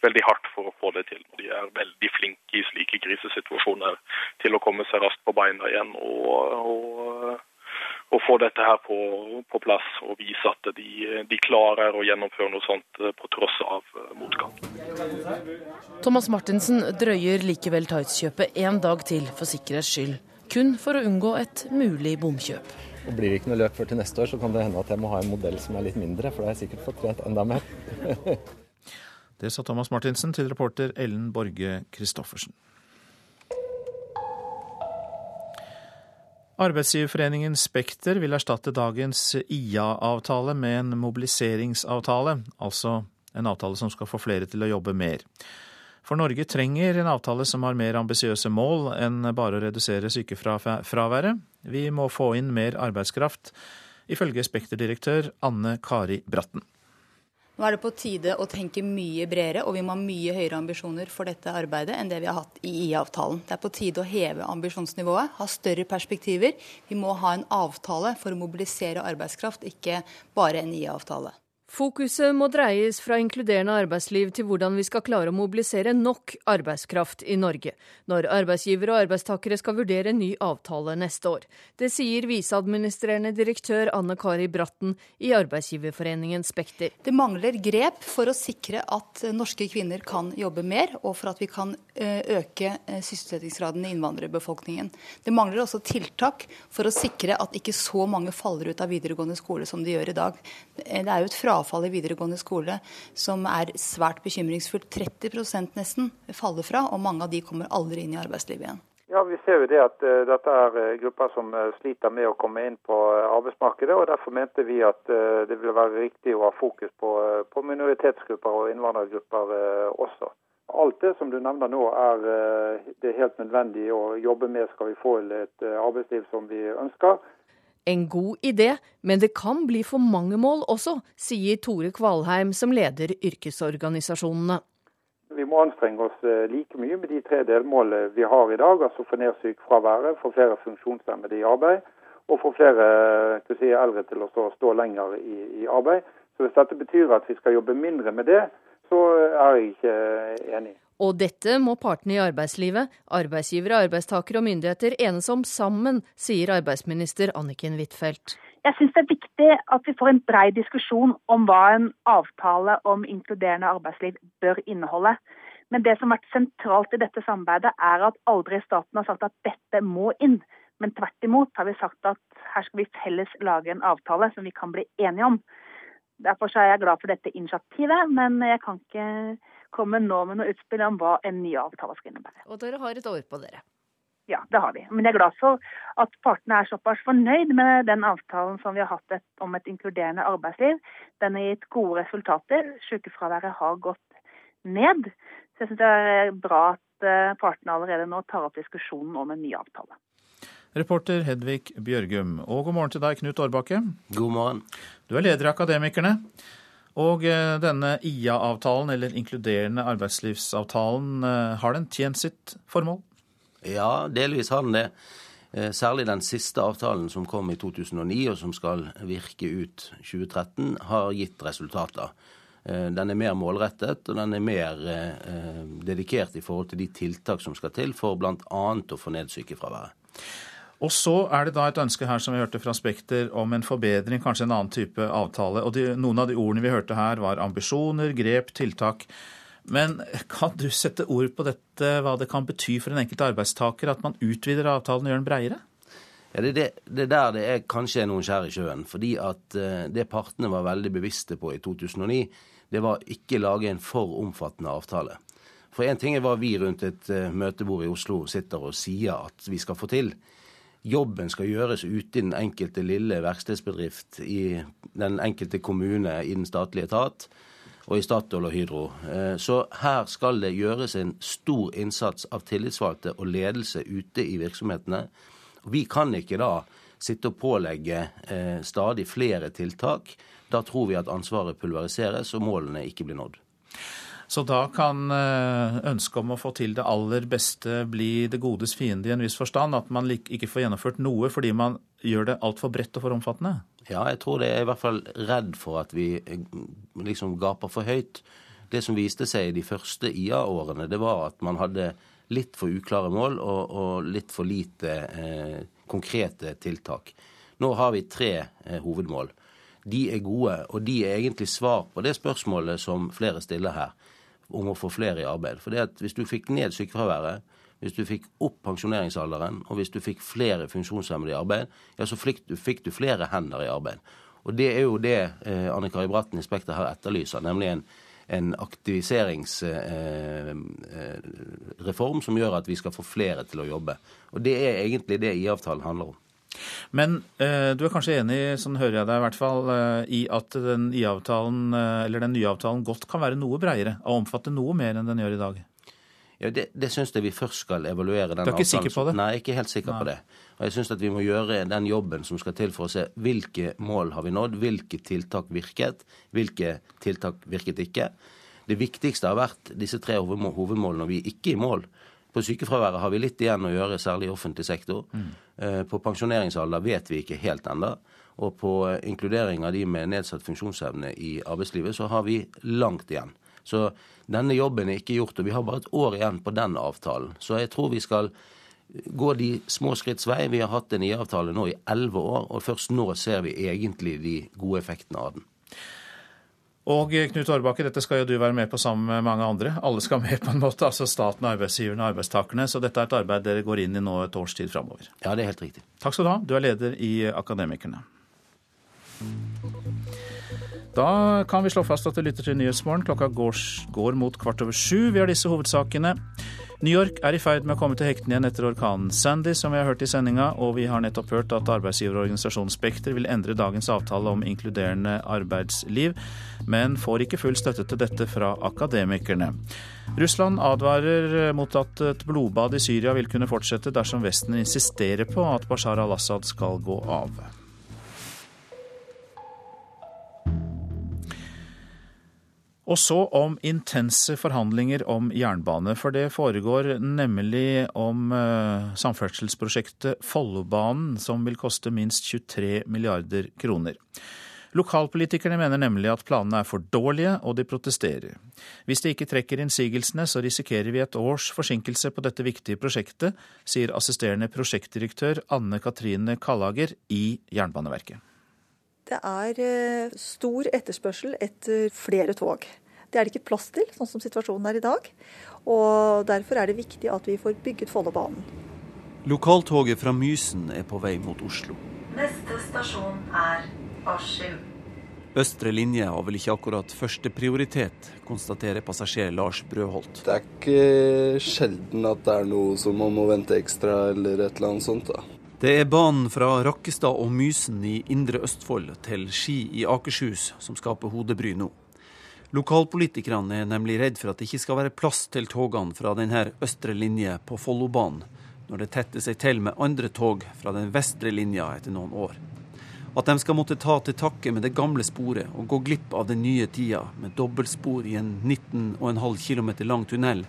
S32: veldig hardt for å få det til. De er veldig flinke i slike krisesituasjoner til å komme seg raskt på beina igjen. og, og å få dette her på, på, plass og vise at de, de, klarer å gjennomføre noe sånt eh, på tross av eh, motgang.
S31: Thomas Martinsen drøyer likevel tightskjøpet en dag til for sikkerhets skyld. Kun for å unngå et mulig bomkjøp.
S30: Og Blir det ikke noe løp før til neste år, så kan det hende at jeg må ha en modell som er litt mindre, for da har jeg sikkert fått trent enda mer.
S1: det sa Thomas Martinsen til reporter Ellen Borge Christoffersen. Arbeidsgiverforeningen Spekter vil erstatte dagens IA-avtale med en mobiliseringsavtale, altså en avtale som skal få flere til å jobbe mer. For Norge trenger en avtale som har mer ambisiøse mål enn bare å redusere sykefraværet. Vi må få inn mer arbeidskraft, ifølge Spekter-direktør Anne Kari Bratten.
S33: Nå er det på tide å tenke mye bredere, og vi må ha mye høyere ambisjoner for dette arbeidet enn det vi har hatt i IA-avtalen. Det er på tide å heve ambisjonsnivået, ha større perspektiver. Vi må ha en avtale for å mobilisere arbeidskraft, ikke bare en IA-avtale.
S34: Fokuset må dreies fra inkluderende arbeidsliv til hvordan vi skal klare å mobilisere nok arbeidskraft i Norge, når arbeidsgivere og arbeidstakere skal vurdere en ny avtale neste år. Det sier viseadministrerende direktør Anne Kari Bratten i Arbeidsgiverforeningen Spekter.
S33: Det mangler grep for å sikre at norske kvinner kan jobbe mer, og for at vi kan øke sysselsettingsgraden i innvandrerbefolkningen. Det mangler også tiltak for å sikre at ikke så mange faller ut av videregående skole som de gjør i dag. Det er jo et fra frafall i videregående skole som er svært bekymringsfullt. 30% nesten faller fra, og mange av de kommer aldri inn i arbeidslivet igjen.
S28: Ja, Vi ser jo det at uh, dette er uh, grupper som uh, sliter med å komme inn på arbeidsmarkedet. og Derfor mente vi at det ville være riktig å ha fokus på, på minoritetsgrupper og innvandrergrupper også. Alt det som du nevner nå er det helt nødvendig å jobbe med skal vi få et arbeidsliv som vi ønsker.
S34: En god idé, men det kan bli for mange mål også, sier Tore Kvalheim, som leder yrkesorganisasjonene.
S28: Vi må anstrenge oss eh, like mye med de tre delmålene vi har i dag. Altså få ned sykefraværet, få flere funksjonshemmede i arbeid og få flere eh, si, eldre til å stå, lenger i, i, arbeid. Så Hvis dette betyr at vi skal jobbe mindre med det, så er jeg ikke enig.
S34: Og dette må partene i arbeidslivet, arbeidsgivere, arbeidstakere og myndigheter enes om sammen, sier arbeidsminister Anniken Huitfeldt.
S35: Jeg syns det er viktig at vi får en brei diskusjon om hva en avtale om inkluderende arbeidsliv bør inneholde. Men det som har vært sentralt i dette samarbeidet, er at aldri staten har sagt at dette må inn. Men tvert imot har vi sagt at her skal vi felles lage en avtale som vi kan bli enige om. Derfor er jeg glad for dette initiativet, men jeg kan ikke komme nå med noe utspill om hva en ny avtale skal innebære.
S34: Og dere har et år på dere?
S35: Ja, det har vi. Men jeg er glad for at partene er såpass fornøyd med den avtalen som vi har hatt et, om et inkluderende arbeidsliv. Den har gitt gode resultater. Sykefraværet har gått ned. Så jeg syns det er bra at eh, partene allerede nå tar opp diskusjonen om en ny avtale.
S1: Reporter Hedvig Bjørgum. Og god morgen til deg, Knut Årbakke.
S36: God morgen.
S1: Du er leder i Akademikerne. Og eh, denne IA-avtalen, eller inkluderende arbeidslivsavtalen, eh, har den tjent sitt formål?
S36: Ja, delvis har den det. Eh, særlig den siste avtalen som kom i 2009, og som skal virke ut 2013, har gitt resultater. Den er mer målrettet, og den er mer dedikert i forhold til de tiltak som skal til for bl.a. å få ned sykefraværet.
S1: Og så er det da et ønske her som vi hørte fra Spekter om en forbedring, kanskje en annen type avtale. Og de, noen av de ordene vi hørte her var ambisjoner, grep, tiltak. Men kan du sette ord på dette, hva det kan bety for en enkelt arbeidstaker at man utvider avtalen og gjør den breiere?
S36: Ja, det, det, det der det er kanskje noen skjær i sjøen. Fordi at uh, det partene var veldig bevisste på i 2009, det var ikke lage en for omfattende avtale. For én ting er hva vi rundt et uh, møtebord i Oslo sitter og sier at vi skal få til jobben skal gjøres ute i den enkelte lille verkstedsbedrift, i den enkelte kommune, i den statlige etat og i Statoil og Hydro. Eh, så her skal det gjøres en stor innsats av tillitsvalgte og ledelse ute i virksomhetene. Vi kan ikke da sitte og pålegge eh, stadig flere tiltak. Da tror vi at ansvaret pulveriseres og målene ikke blir nådd.
S1: Så da kan eh, ønsket om å få til det aller beste bli det godes fiende i en viss forstand? At man ikke får gjennomført noe fordi man gjør det altfor bredt og for omfattende?
S36: Ja, jeg tror det er i hvert fall redd for at vi eh, liksom gaper for høyt. Det som viste seg i de første IA-årene, det var at man hadde litt for uklare mål og, og litt for lite eh, konkrete tiltak. Nå har vi tre eh, hovedmål. De er gode, og de er egentlig svar på det spørsmålet som flere stiller her om å få flere i arbeid. For det at hvis du fikk ned sykefraværet, hvis du fikk opp pensjoneringsalderen, og hvis du fikk flere funksjonshemmede i arbeid, ja, så fikk du, fikk du flere hender i arbeid. Og det er jo det eh, Anne Kari Bratten i Spekter her etterlyser, nemlig en, en aktiviseringsreform eh, eh, som gjør at vi skal få flere til å jobbe. Og det er egentlig det IA-avtalen handler om.
S1: Men eh, du er kanskje enig, sånn hører jeg deg i hvert fall, eh, i at den, avtalen, eh, den nye avtalen godt kan være noe breiere og omfatte noe mer enn den gjør i dag?
S36: Ja, Det, det syns jeg vi først skal evaluere.
S1: Den du er ikke avtalen. sikker på det?
S36: Nei, jeg er ikke helt sikker Nei. på det. Og jeg syns at vi må gjøre den jobben som skal til for å se hvilke mål har vi nådd, hvilke tiltak virket, hvilke tiltak virket ikke. Det viktigste har vært disse tre hovedmålene, og vi er ikke i mål. På sykefraværet har vi litt igjen å gjøre, særlig i offentlig sektor. Mm. Eh, på pensjoneringsalder vet vi ikke helt ennå. Og på inkludering av de med nedsatt funksjonsevne i arbeidslivet så har vi langt igjen. Så denne jobben er ikke gjort, og vi har bare et år igjen på den avtalen. Så jeg tror vi skal gå de små skritts vei. Vi har hatt en IA-avtale nå i elleve år, og først nå ser vi egentlig de gode effektene av den.
S1: Og Knut Årbakke, dette skal jo du være med på sammen med mange andre. Alle skal med på en måte, altså staten, arbeidsgiverne og arbeidstakerne. Så dette er et arbeid dere går inn i nå et års tid framover.
S36: Ja, det er helt riktig.
S1: Takk skal du ha. Du er leder i Akademikerne. Da kan vi slå fast at du lytter til Nyhetsmorgen. Klokka går, går mot kvart over sju. Vi har disse hovedsakene. New York er i ferd med å komme til hektene igjen etter orkanen Sandy, som vi har hørt i sendinga, og vi har nettopp hørt at arbeidsgiverorganisasjonen Spekter vil endre dagens avtale om inkluderende arbeidsliv, men får ikke full støtte til dette fra akademikerne. Russland advarer mot at et blodbad i Syria vil kunne fortsette dersom Vesten insisterer på at Bashar al-Assad skal gå av. Og så om intense forhandlinger om jernbane, for det foregår nemlig om uh, samferdselsprosjektet Follobanen, som vil koste minst 23 milliarder kroner. Lokalpolitikerne mener nemlig at planene er for dårlige, og de protesterer. Hvis de ikke trekker innsigelsene, så risikerer vi et års forsinkelse på dette viktige prosjektet, sier assisterende prosjektdirektør Anne Katrine Kallager i Jernbaneverket.
S37: Det er eh, stor etterspørsel etter flere tog. Det er det ikke plass til, sånn som situasjonen er i dag. Og Derfor er det viktig at vi får bygget Follobanen.
S38: Lokaltoget fra Mysen er på vei mot Oslo.
S39: Neste stasjon er Askim.
S38: Østre linje har vel ikke akkurat førsteprioritet, konstaterer passasjer Lars Brødholt.
S40: Det er ikke sjelden at det er noe som man må vente ekstra eller et eller annet sånt. da.
S38: Det er banen fra Rakkestad og Mysen i Indre Østfold til Ski i Akershus som skaper hodebry nå. Lokalpolitikerne er nemlig redd for at det ikke skal være plass til togene fra denne østre linje på Follobanen, når det tetter seg til med andre tog fra den vestre linja etter noen år. At de skal måtte ta til takke med det gamle sporet og gå glipp av den nye tida med dobbeltspor i en 19,5 km lang tunnel,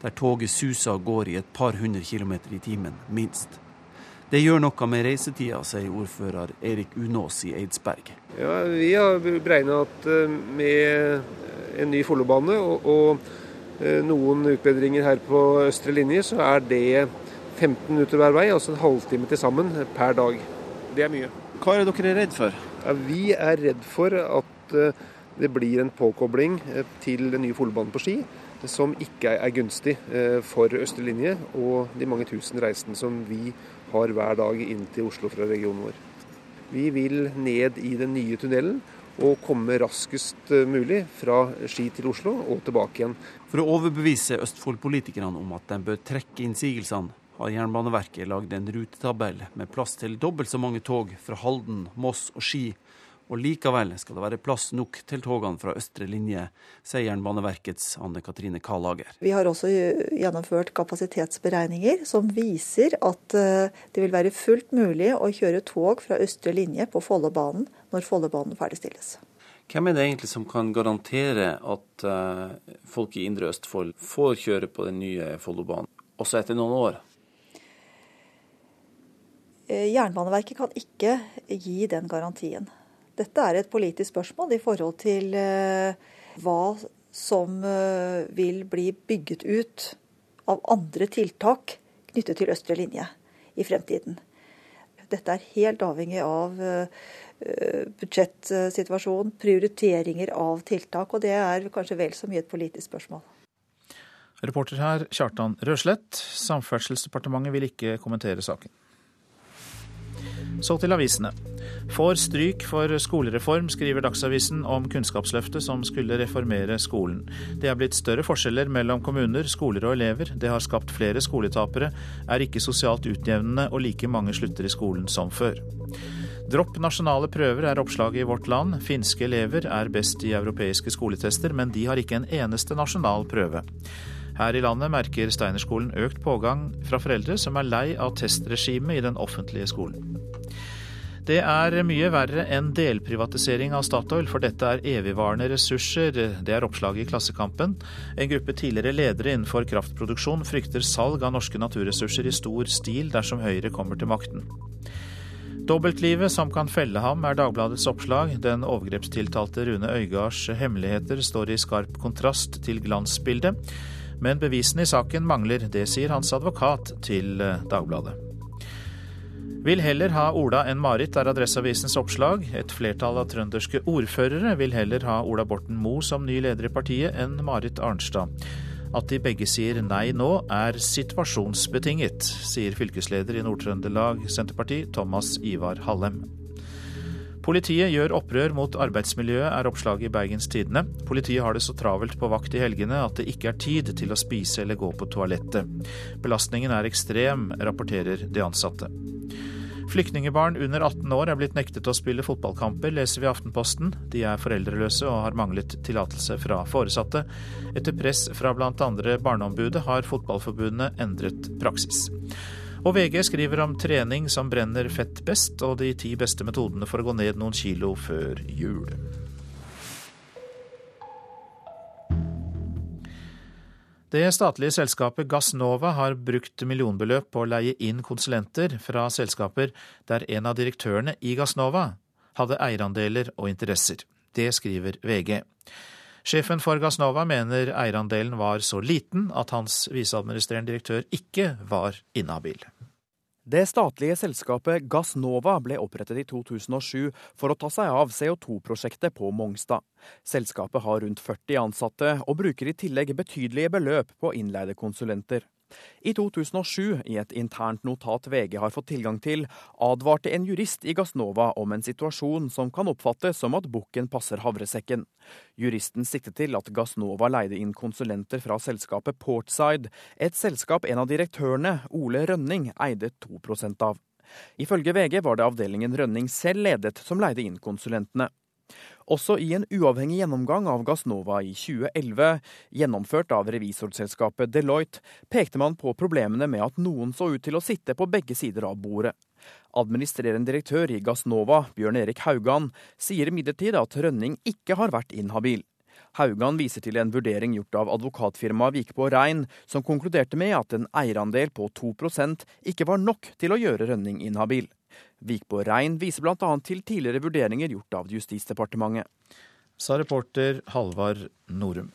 S38: der toget suser og går i et par hundre kilometer i timen, minst. Det gjør noe med reisetida, sier ordfører Erik Unås i Eidsberg.
S41: Ja, Vi har beregna at eh, med en ny Follobane og, og eh, noen utbedringer her på østre linje, så er det 15 minutter hver vei, altså en halvtime til sammen per dag. Det er mye.
S38: Hva er det dere er redd for?
S41: Ja, vi er redd for at eh, det blir en påkobling eh, til den nye Follobanen på Ski som ikke er gunstig eh, for østre linje og de mange tusen reisende som vi har hver dag inn til Oslo fra regionen vår. Vi vil ned i den nye tunnelen og komme raskest mulig fra Ski til Oslo og tilbake igjen.
S38: For å overbevise Østfold-politikerne om at de bør trekke innsigelsene, har Jernbaneverket lagd en rutetabell med plass til dobbelt så mange tog fra Halden, Moss og Ski. Og likevel skal det være plass nok til togene fra østre linje, sier Jernbaneverkets Anne Katrine Kallager.
S37: Vi har også gjennomført kapasitetsberegninger som viser at eh, det vil være fullt mulig å kjøre tog fra østre linje på Follobanen når Follobanen ferdigstilles.
S38: Hvem er det egentlig som kan garantere at uh, folk i Indre Østfold får kjøre på den nye Follobanen, også etter noen år?
S37: Eh, Jernbaneverket kan ikke gi den garantien. Dette er et politisk spørsmål i forhold til eh, hva som eh, vil bli bygget ut av andre tiltak knyttet til østre linje i fremtiden. Dette er helt avhengig av budsjettsituasjon, prioriteringer av tiltak, og det er kanskje vel så mye et politisk spørsmål.
S1: Reporter her Kjartan Røslett. Samferdselsdepartementet vil ikke kommentere saken. Så til avisene. Får stryk for skolereform, skriver Dagsavisen om Kunnskapsløftet som skulle reformere skolen. Det er blitt større forskjeller mellom kommuner, skoler og elever. Det har skapt flere skoletapere, er ikke sosialt utjevnende og like mange slutter i skolen som før. Dropp nasjonale prøver er oppslaget i Vårt Land. Finske elever er best i europeiske skoletester, men de har ikke en eneste nasjonal prøve. Her i landet merker Steinerskolen økt pågang fra foreldre som er lei av testregimet i den offentlige skolen. Det er mye verre enn delprivatisering av Statoil, for dette er evigvarende ressurser. Det er oppslaget i Klassekampen. En gruppe tidligere ledere innenfor kraftproduksjon frykter salg av norske naturressurser i stor stil dersom Høyre kommer til makten. Dobbeltlivet som kan felle ham, er Dagbladets oppslag. Den overgrepstiltalte Rune Øygards hemmeligheter står i skarp kontrast til glansbildet. Men bevisene i saken mangler, det sier hans advokat til Dagbladet. Vil heller ha Ola enn Marit, er Adresseavisens oppslag. Et flertall av trønderske ordførere vil heller ha Ola Borten Moe som ny leder i partiet enn Marit Arnstad. At de begge sier nei nå, er situasjonsbetinget, sier fylkesleder i Nord-Trøndelag Senterparti, Thomas Ivar Hallem. Politiet gjør opprør mot arbeidsmiljøet, er oppslaget i Bergens Tidende. Politiet har det så travelt på vakt i helgene at det ikke er tid til å spise eller gå på toalettet. Belastningen er ekstrem, rapporterer de ansatte. Flyktningebarn under 18 år er blitt nektet å spille fotballkamper, leser vi Aftenposten. De er foreldreløse og har manglet tillatelse fra foresatte. Etter press fra bl.a. Barneombudet har Fotballforbundet endret praksis. Og VG skriver om trening som brenner fett best, og de ti beste metodene for å gå ned noen kilo før jul. Det statlige selskapet Gassnova har brukt millionbeløp på å leie inn konsulenter fra selskaper der en av direktørene i Gassnova hadde eierandeler og interesser. Det skriver VG. Sjefen for Gassnova mener eierandelen var så liten at hans viseadministrerende direktør ikke var inhabil.
S42: Det statlige selskapet Gassnova ble opprettet i 2007 for å ta seg av CO2-prosjektet på Mongstad. Selskapet har rundt 40 ansatte, og bruker i tillegg betydelige beløp på innleide konsulenter. I 2007, i et internt notat VG har fått tilgang til, advarte en jurist i Gassnova om en situasjon som kan oppfattes som at bukken passer havresekken. Juristen siktet til at Gassnova leide inn konsulenter fra selskapet Portside, et selskap en av direktørene, Ole Rønning, eide 2% av. Ifølge VG var det avdelingen Rønning selv ledet som leide inn konsulentene. Også i en uavhengig gjennomgang av Gassnova i 2011, gjennomført av revisorselskapet Deloitte, pekte man på problemene med at noen så ut til å sitte på begge sider av bordet. Administrerende direktør i Gassnova, Bjørn Erik Haugan, sier imidlertid at Rønning ikke har vært inhabil. Haugan viser til en vurdering gjort av advokatfirmaet Vikbo Rein, som konkluderte med at en eierandel på 2% ikke var nok til å gjøre Rønning inhabil. Vikbo Rein viser bl.a. til tidligere vurderinger gjort av Justisdepartementet.
S1: Sa reporter Halvard Norum.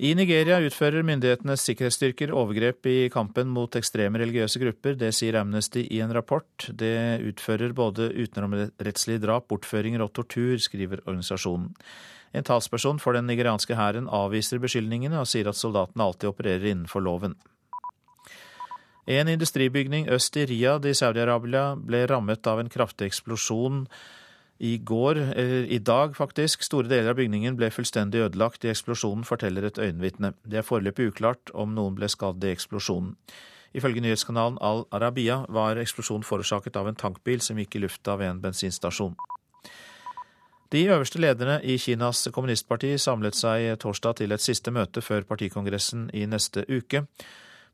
S1: I Nigeria utfører myndighetenes sikkerhetsstyrker overgrep i kampen mot ekstreme religiøse grupper. Det sier Amnesty i en rapport. Det utfører både utenomrettslige drap, bortføringer og tortur, skriver organisasjonen. En talsperson for den nigerianske hæren avviser beskyldningene og sier at soldatene alltid opererer innenfor loven. En industribygning øst i Riyadh i Saudi-Arabia ble rammet av en kraftig eksplosjon i går, eller i dag faktisk. Store deler av bygningen ble fullstendig ødelagt i eksplosjonen, forteller et øyenvitne. Det er foreløpig uklart om noen ble skadd i eksplosjonen. Ifølge nyhetskanalen Al Arabiya var eksplosjonen forårsaket av en tankbil som gikk i lufta ved en bensinstasjon. De øverste lederne i Kinas kommunistparti samlet seg torsdag til et siste møte før partikongressen i neste uke.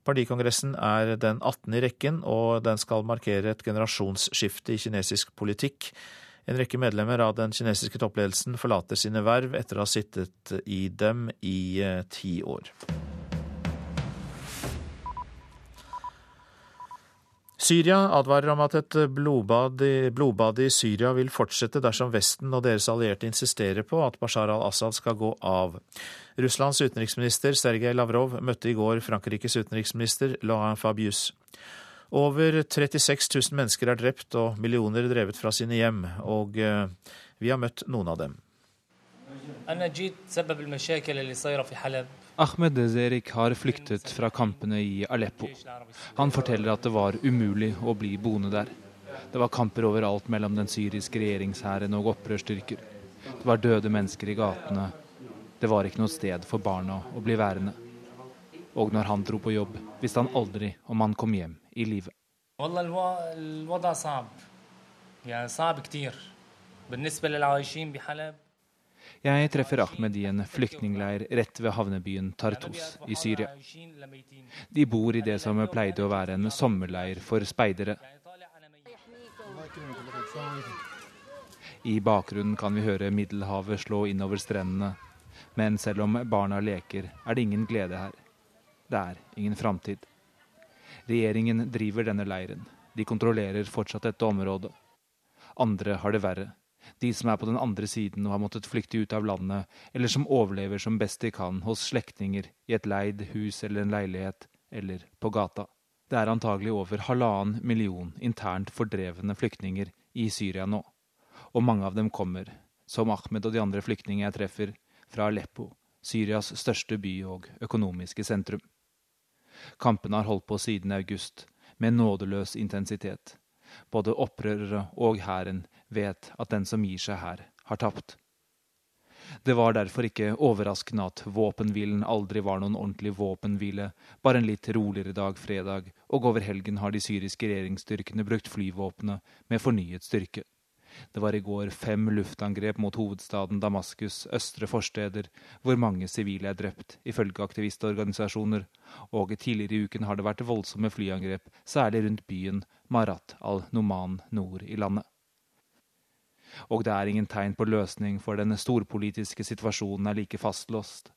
S1: Partikongressen er den 18. i rekken, og den skal markere et generasjonsskifte i kinesisk politikk. En rekke medlemmer av den kinesiske toppledelsen forlater sine verv etter å ha sittet i dem i eh, ti år. Syria advarer om at et blodbad i, blodbad i, Syria vil fortsette dersom Vesten og deres allierte insisterer på at Bashar al-Assad skal gå av. Russlands utenriksminister Sergej Lavrov møtte i går Frankrikes utenriksminister Laurent Fabius. Over 36 000 mennesker er drept og millioner drevet fra sine hjem, og eh, vi har møtt noen av dem.
S43: Ahmed Zerik har flyktet fra kampene i Aleppo. Han forteller at det var umulig å bli boende der. Det var kamper overalt mellom den syriske regjeringshæren og opprørsstyrker. Det var døde mennesker i gatene. Det var ikke noe sted for barna å bli værende. Og når han dro på jobb, visste han aldri om han kom hjem i live. Jeg treffer Ahmed i en flyktningleir rett ved havnebyen Tartus i Syria. De bor i det som pleide å være en sommerleir for speidere. I bakgrunnen kan vi høre Middelhavet slå innover strendene. Men selv om barna leker, er det ingen glede her. Det er ingen framtid. Regjeringen driver denne leiren. De kontrollerer fortsatt dette området. Andre har det verre de som er på den andre siden og har måttet flykte ut av landet, eller som overlever som best de kan hos slektninger, i et leid hus eller en leilighet, eller på gata. Det er antagelig over halvannen million internt fordrevne flyktninger i Syria nå, og mange av dem kommer, som Ahmed og de andre flyktningene jeg treffer, fra Aleppo, Syrias største by og økonomiske sentrum. Kampene har holdt på siden august, med nådeløs intensitet. Både opprørere og hæren vet at den som gir seg her, har tapt. Det var derfor ikke overraskende at våpenhvilen aldri var noen ordentlig våpenhvile, bare en litt roligere dag fredag, og over helgen har de syriske regjeringsstyrkene brukt flyvåpenet med fornyet styrke. Det var i går fem luftangrep mot hovedstaden Damaskus' østre forsteder, hvor mange sivile er drept, ifølge aktivistorganisasjoner, og tidligere i uken har det vært voldsomme flyangrep, særlig rundt byen Marat al-Noman nord i landet og det er ingen tegn på løsning, for den storpolitiske situasjonen er like fastlåst.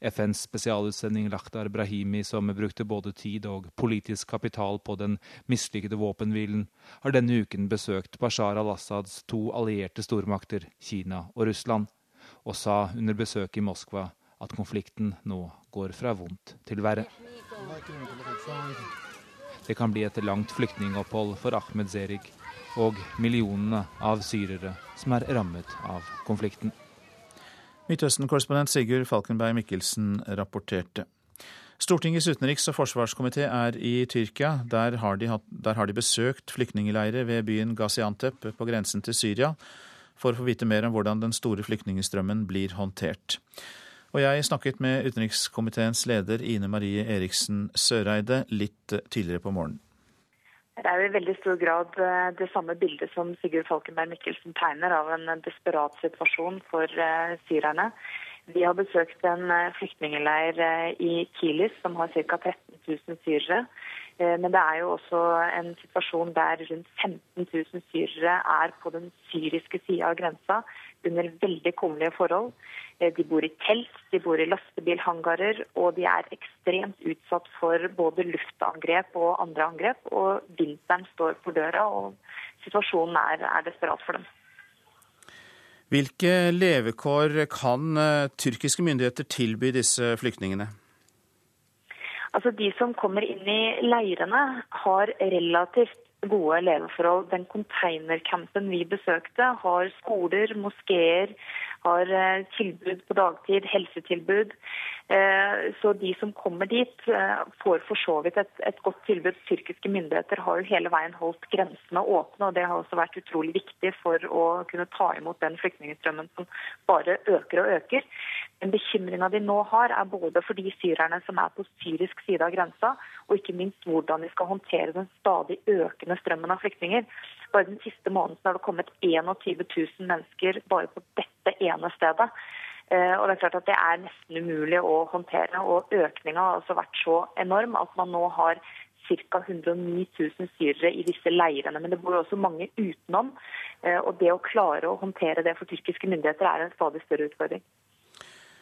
S43: FNs spesialutsending Lakhdar Brahimi, som brukte både tid og politisk kapital på den mislykkede våpenhvilen, har denne uken besøkt Bashar al-Assads to allierte stormakter, Kina og Russland, og sa under besøket i Moskva at konflikten nå går fra vondt til verre. Det kan bli et langt flyktningopphold for Ahmed Zerig og millionene av syrere som er rammet av konflikten.
S1: Midtøsten-korrespondent Sigurd Falkenberg Mikkelsen rapporterte. Stortingets utenriks- og forsvarskomité er i Tyrkia. Der har de, hatt, der har de besøkt flyktningleirer ved byen Gaziantep på grensen til Syria for å få vite mer om hvordan den store flyktningstrømmen blir håndtert. Og jeg snakket med utenrikskomiteens leder Ine Marie Eriksen Søreide litt tidligere på morgenen.
S44: Det er jo i veldig stor grad eh, det samme bildet som Sigurd Falkenberg Mikkelsen tegner av en desperat situasjon for eh, syrerne. Vi har besøkt en eh, flyktningleir i Kilis som har ca. 13 000 syrere. Men det er jo også en situasjon der rundt 15 000 syrere er på den syriske sida av grensa under veldig kummerlige forhold. Eh, de bor i telt, de bor i lastebilhangarer, og de er ekstremt utsatt for både luftangrep og andre angrep. Og vinteren står for døra, og situasjonen er, er desperat for dem.
S1: Hvilke levekår kan uh, tyrkiske myndigheter tilby disse flyktningene?
S44: Altså De som kommer inn i leirene, har relativt gode leveforhold. Den containercampen vi besøkte, har skoler, moskeer, har eh, tilbud på dagtid, helsetilbud. Eh, så de som kommer dit, eh, får for så vidt et, et, godt tilbud. Tyrkiske myndigheter har jo hele veien holdt grensene åpne, og det har også vært utrolig viktig for å kunne ta imot den flyktningstrømmen som bare øker og øker. Den bekymringa de nå har, er både for de syrerne som er på syrisk side av grensa, og ikke minst hvordan de skal håndtere den stadig økende strømmen av flyktninger. Bare den siste måneden har det kommet 21 000 mennesker bare på dette ene stedet. Eh, og Det er klart at det er nesten umulig å håndtere. og Økninga har altså vært så enorm at man nå har ca. 109 000 syrere i disse leirene. Men det bor også mange utenom. Eh, og Det å klare å håndtere det for tyrkiske myndigheter er en stadig større utfordring.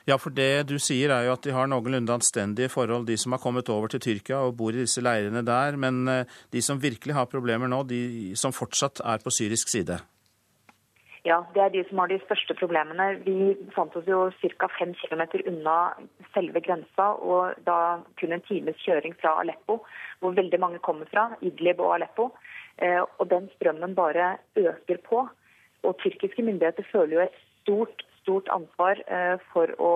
S1: Ja, for det du sier er jo at de har noenlunde anstendige forhold, de som har kommet over til Tyrkia og bor i disse leirene der. Men eh, de som virkelig har problemer nå, de som fortsatt er på syrisk side?
S44: Ja, det er de som har de største problemene. Vi fant oss jo ca. fem km unna selve grensa, og da kun en times kjøring fra Aleppo, hvor veldig mange kommer fra, Idlib og Aleppo. Eh, og den strømmen bare øker på. Og tyrkiske myndigheter føler jo et stort stort ansvar eh, for å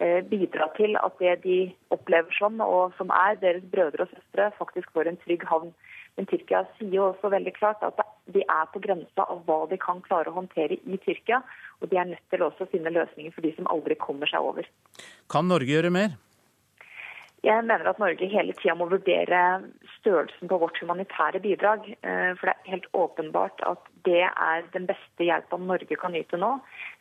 S44: eh, bidra til at det de opplever som, og som er deres brødre og søstre, faktisk får en trygg havn. Men Tyrkia sier også veldig klart at de er på grensa av hva de kan klare å håndtere i Tyrkia. Og de er nødt til også å finne løsninger for de som aldri kommer seg over.
S1: Kan Norge gjøre mer?
S44: Jeg mener at Norge hele tida må vurdere størrelsen på vårt humanitære bidrag. Eh, for det er helt åpenbart at det er den beste hjelpa Norge kan yte nå.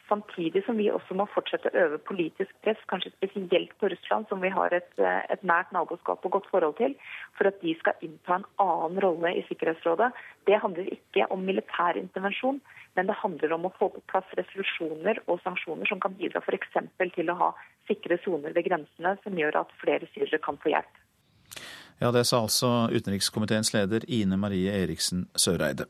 S44: Samtidig som vi også må fortsette å øve politisk press, kanskje spesielt på Russland, som vi har et, eh, et, nært naboskap og godt forhold til, for at de skal innta en annen rolle i Sikkerhetsrådet. Det handler ikke om militær intervensjon, men det handler om å få på plass resolusjoner og sanksjoner som kan bidra f.eks. til å ha sikre soner ved grensene, som gjør at flere syrere kan få hjelp.
S1: Ja, Det sa altså utenrikskomiteens leder Ine Marie Eriksen Søreide.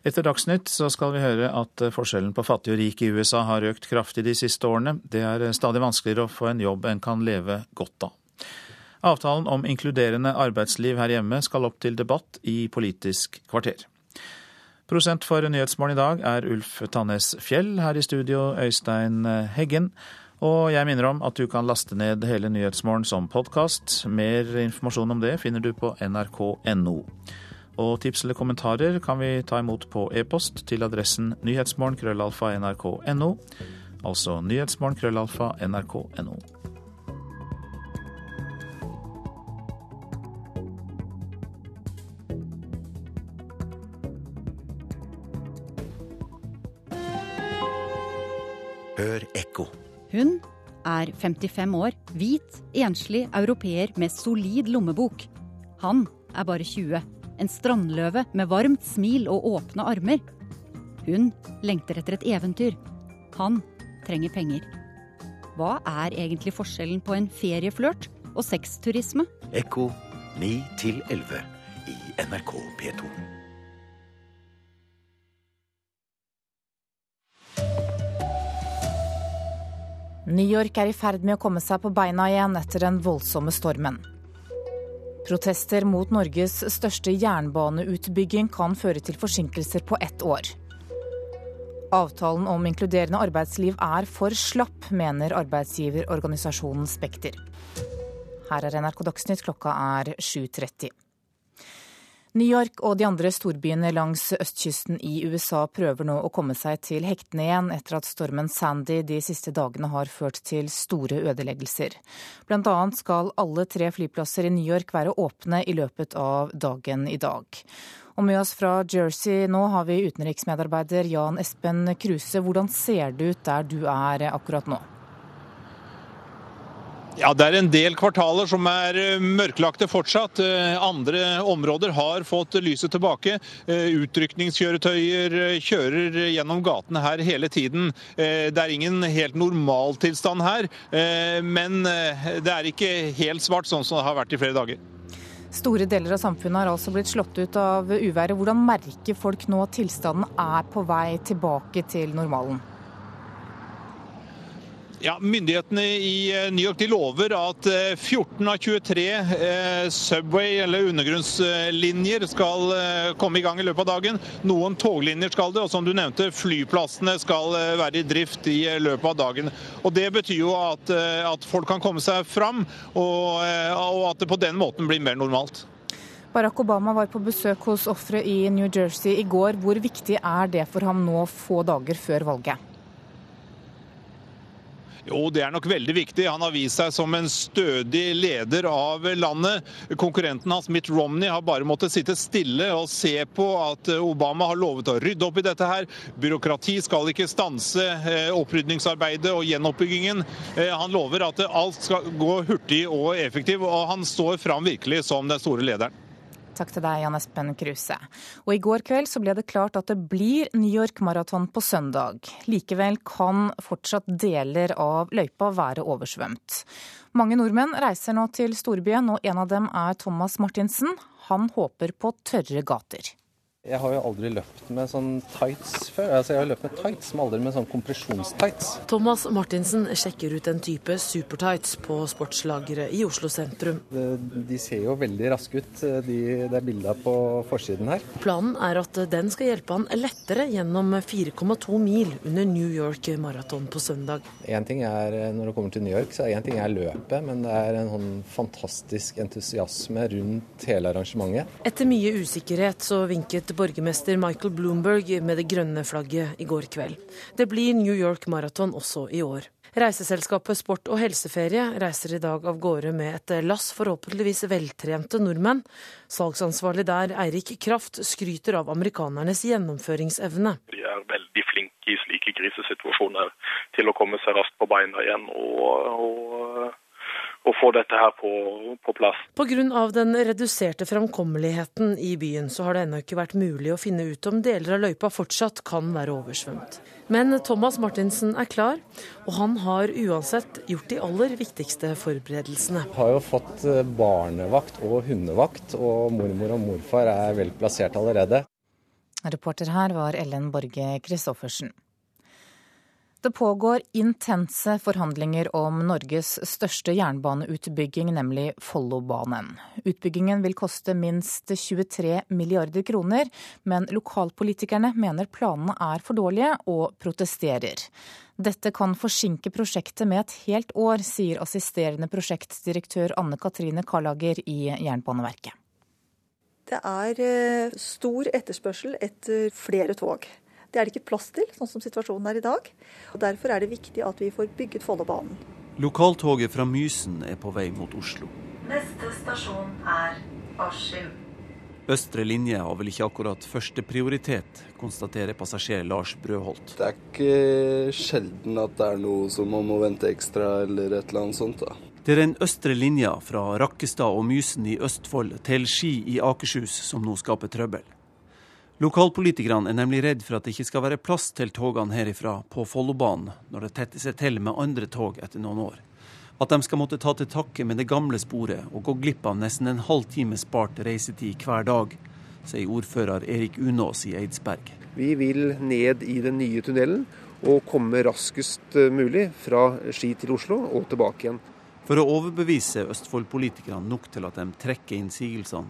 S1: Etter Dagsnytt så skal vi høre at forskjellen på fattig og rik i USA har økt kraftig de siste årene. Det er stadig vanskeligere å få en jobb en kan leve godt av. Avtalen om inkluderende arbeidsliv her hjemme skal opp til debatt i Politisk kvarter. Prosent for Nyhetsmorgen i dag er Ulf Tannes Fjell, her i studio Øystein Heggen. Og jeg minner om at du kan laste ned hele Nyhetsmorgen som podkast. Mer informasjon om det finner du på nrk.no. Og tips eller kommentarer kan vi ta imot på e-post til adressen nyhetsmorgen.krøllalfa.nrk.no. Altså nyhetsmorgen.krøllalfa.nrk.no.
S45: Hør ekko.
S46: Hun er 55 år, hvit, enslig europeer med solid lommebok. Han er bare 20 en strandløve med varmt smil og åpne armer. Hun lengter etter et eventyr. Han trenger penger. Hva er egentlig forskjellen på en ferieflørt og sexturisme?
S47: Ekko 9 11 i NRK P2.
S48: New York er i ferd med å komme seg på beina igjen etter den voldsomme stormen. Protester mot Norges største jernbaneutbygging kan føre til forsinkelser på ett år. Avtalen om inkluderende arbeidsliv er for slapp, mener arbeidsgiverorganisasjonen Spekter. Her er NRK Dagsnytt, klokka er 7.30. New York og de andre storbyene langs østkysten i USA prøver nå å komme seg til hektene igjen etter at stormen Sandy de siste dagene har ført til store ødeleggelser. Blant annet skal alle tre flyplasser i New York være åpne i løpet av dagen i dag. Og med oss fra Jersey nå har vi utenriksmedarbeider Jan Espen Kruse. Hvordan ser det ut der du er akkurat nå?
S45: Ja, Det er en del kvartaler som er eh, mørklagte fortsatt. Eh, andre områder har fått lyset tilbake. Eh, utrykningskjøretøyer kjører gjennom gatene her hele tiden. Det er ingen helt normaltilstand her, men det er ikke helt svart sånn som det har vært i flere dager.
S48: Store deler av samfunnet har altså blitt slått ut av uværet. Hvordan merker folk nå at tilstanden er på vei tilbake til normalen?
S45: Ja, Myndighetene i eh, New York de lover at 14 eh, av 23 eh, Subway- eller undergrunnslinjer skal komme i gang i løpet av dagen. Noen toglinjer skal det, og som du nevnte, flyplassene skal være i drift i løpet av dagen. Og Det betyr jo at, at folk kan komme seg fram, og, og at det på den måten blir mer normalt.
S48: Barack Obama var på besøk hos ofre i New Jersey i går. Hvor viktig er det for ham nå få dager før valget?
S45: Jo, det er nok veldig viktig. Han har vist seg som en stødig leder av landet. Konkurrenten hans, Mitt Romney, har bare måttet sitte stille og se på at Obama har lovet å rydde opp i dette her. Byråkrati skal ikke stanse eh, opprydningsarbeidet og gjenoppbyggingen. Eh, han lover at alt skal gå hurtig og effektivt, og han står fram virkelig som den store lederen.
S48: Takk til deg, Jan Espen Kruse. Og i går kveld så ble det klart at det blir New York Marathon på søndag. Likevel kan fortsatt deler av løypa være oversvømt. Mange nordmenn reiser nå til storbyen, og en av dem er Thomas Martinsen. Han håper på tørre gater.
S30: Jeg har jo aldri løpt med sånn tights før. Altså, jeg har løpt med tights, men aldri med sånn kompresjonstights.
S31: Thomas Martinsen sjekker ut en type supertights på sportslageret i Oslo sentrum.
S30: De, de ser jo veldig raske ut, de, det er bilda på forsiden her.
S31: Planen er at den skal hjelpe han lettere gjennom 4,2 mil under New York Marathon på søndag.
S30: En ting er, Når det kommer til New York, så er én ting er løpet, men det er en sånn fantastisk entusiasme rundt hele arrangementet.
S31: Etter mye usikkerhet så vinket borgermester Michael Bloomberg med det grønne flagget i går kveld. Det blir New York Marathon også i år. Reiseselskapet Sport og helseferie reiser i dag av gårde med et lass forhåpentligvis veltrente nordmenn. Salgsansvarlig der, Eirik Kraft, skryter av amerikanernes gjennomføringsevne.
S32: De er veldig flinke i slike krisesituasjoner til å komme seg raskt på beina igjen. og, og å få dette her på, på plass.
S31: Pga. den reduserte framkommeligheten i byen, så har det ennå ikke vært mulig å finne ut om deler av løypa fortsatt kan være oversvømt. Men Thomas Martinsen er klar, og han har uansett gjort de aller viktigste forberedelsene.
S30: Jeg har jo fått eh, barnevakt og hundevakt, og mormor og morfar er vel plassert allerede.
S48: Reporter her var Ellen Borge Christoffersen. Det pågår intense forhandlinger om Norges største jernbaneutbygging, nemlig Follobanen. Utbyggingen vil koste minst 23 milliarder kroner, men lokalpolitikerne mener planene er for dårlige og protesterer. Dette kan forsinke prosjektet med et helt år, sier assisterende prosjektdirektør Anne Katrine Karlager i Jernbaneverket.
S37: Det er eh, stor etterspørsel etter flere tog. Det er det ikke plass til, sånn som situasjonen er i dag. Og Derfor er det viktig at vi får bygget Follobanen.
S38: Lokaltoget fra Mysen er på vei mot Oslo.
S39: Neste stasjon er Askim.
S38: Østre linje har vel ikke akkurat førsteprioritet, konstaterer passasjer Lars Brødholt.
S40: Det er ikke sjelden at det er noe som man må vente ekstra eller et eller annet sånt. da.
S38: Det er den østre linja fra Rakkestad og Mysen i Østfold til Ski i Akershus som nå skaper trøbbel.
S45: Lokalpolitikerne er nemlig redd for at det ikke skal være plass til togene herifra på Follobanen når det tetter seg til med andre tog etter noen år. At de skal måtte ta til takke med det gamle sporet og gå glipp av nesten en halv time spart reisetid hver dag, sier ordfører Erik Unås i Eidsberg.
S49: Vi vil ned i den nye tunnelen og komme raskest mulig fra Ski til Oslo og tilbake igjen.
S45: For å overbevise Østfold-politikerne nok til at de trekker innsigelsene,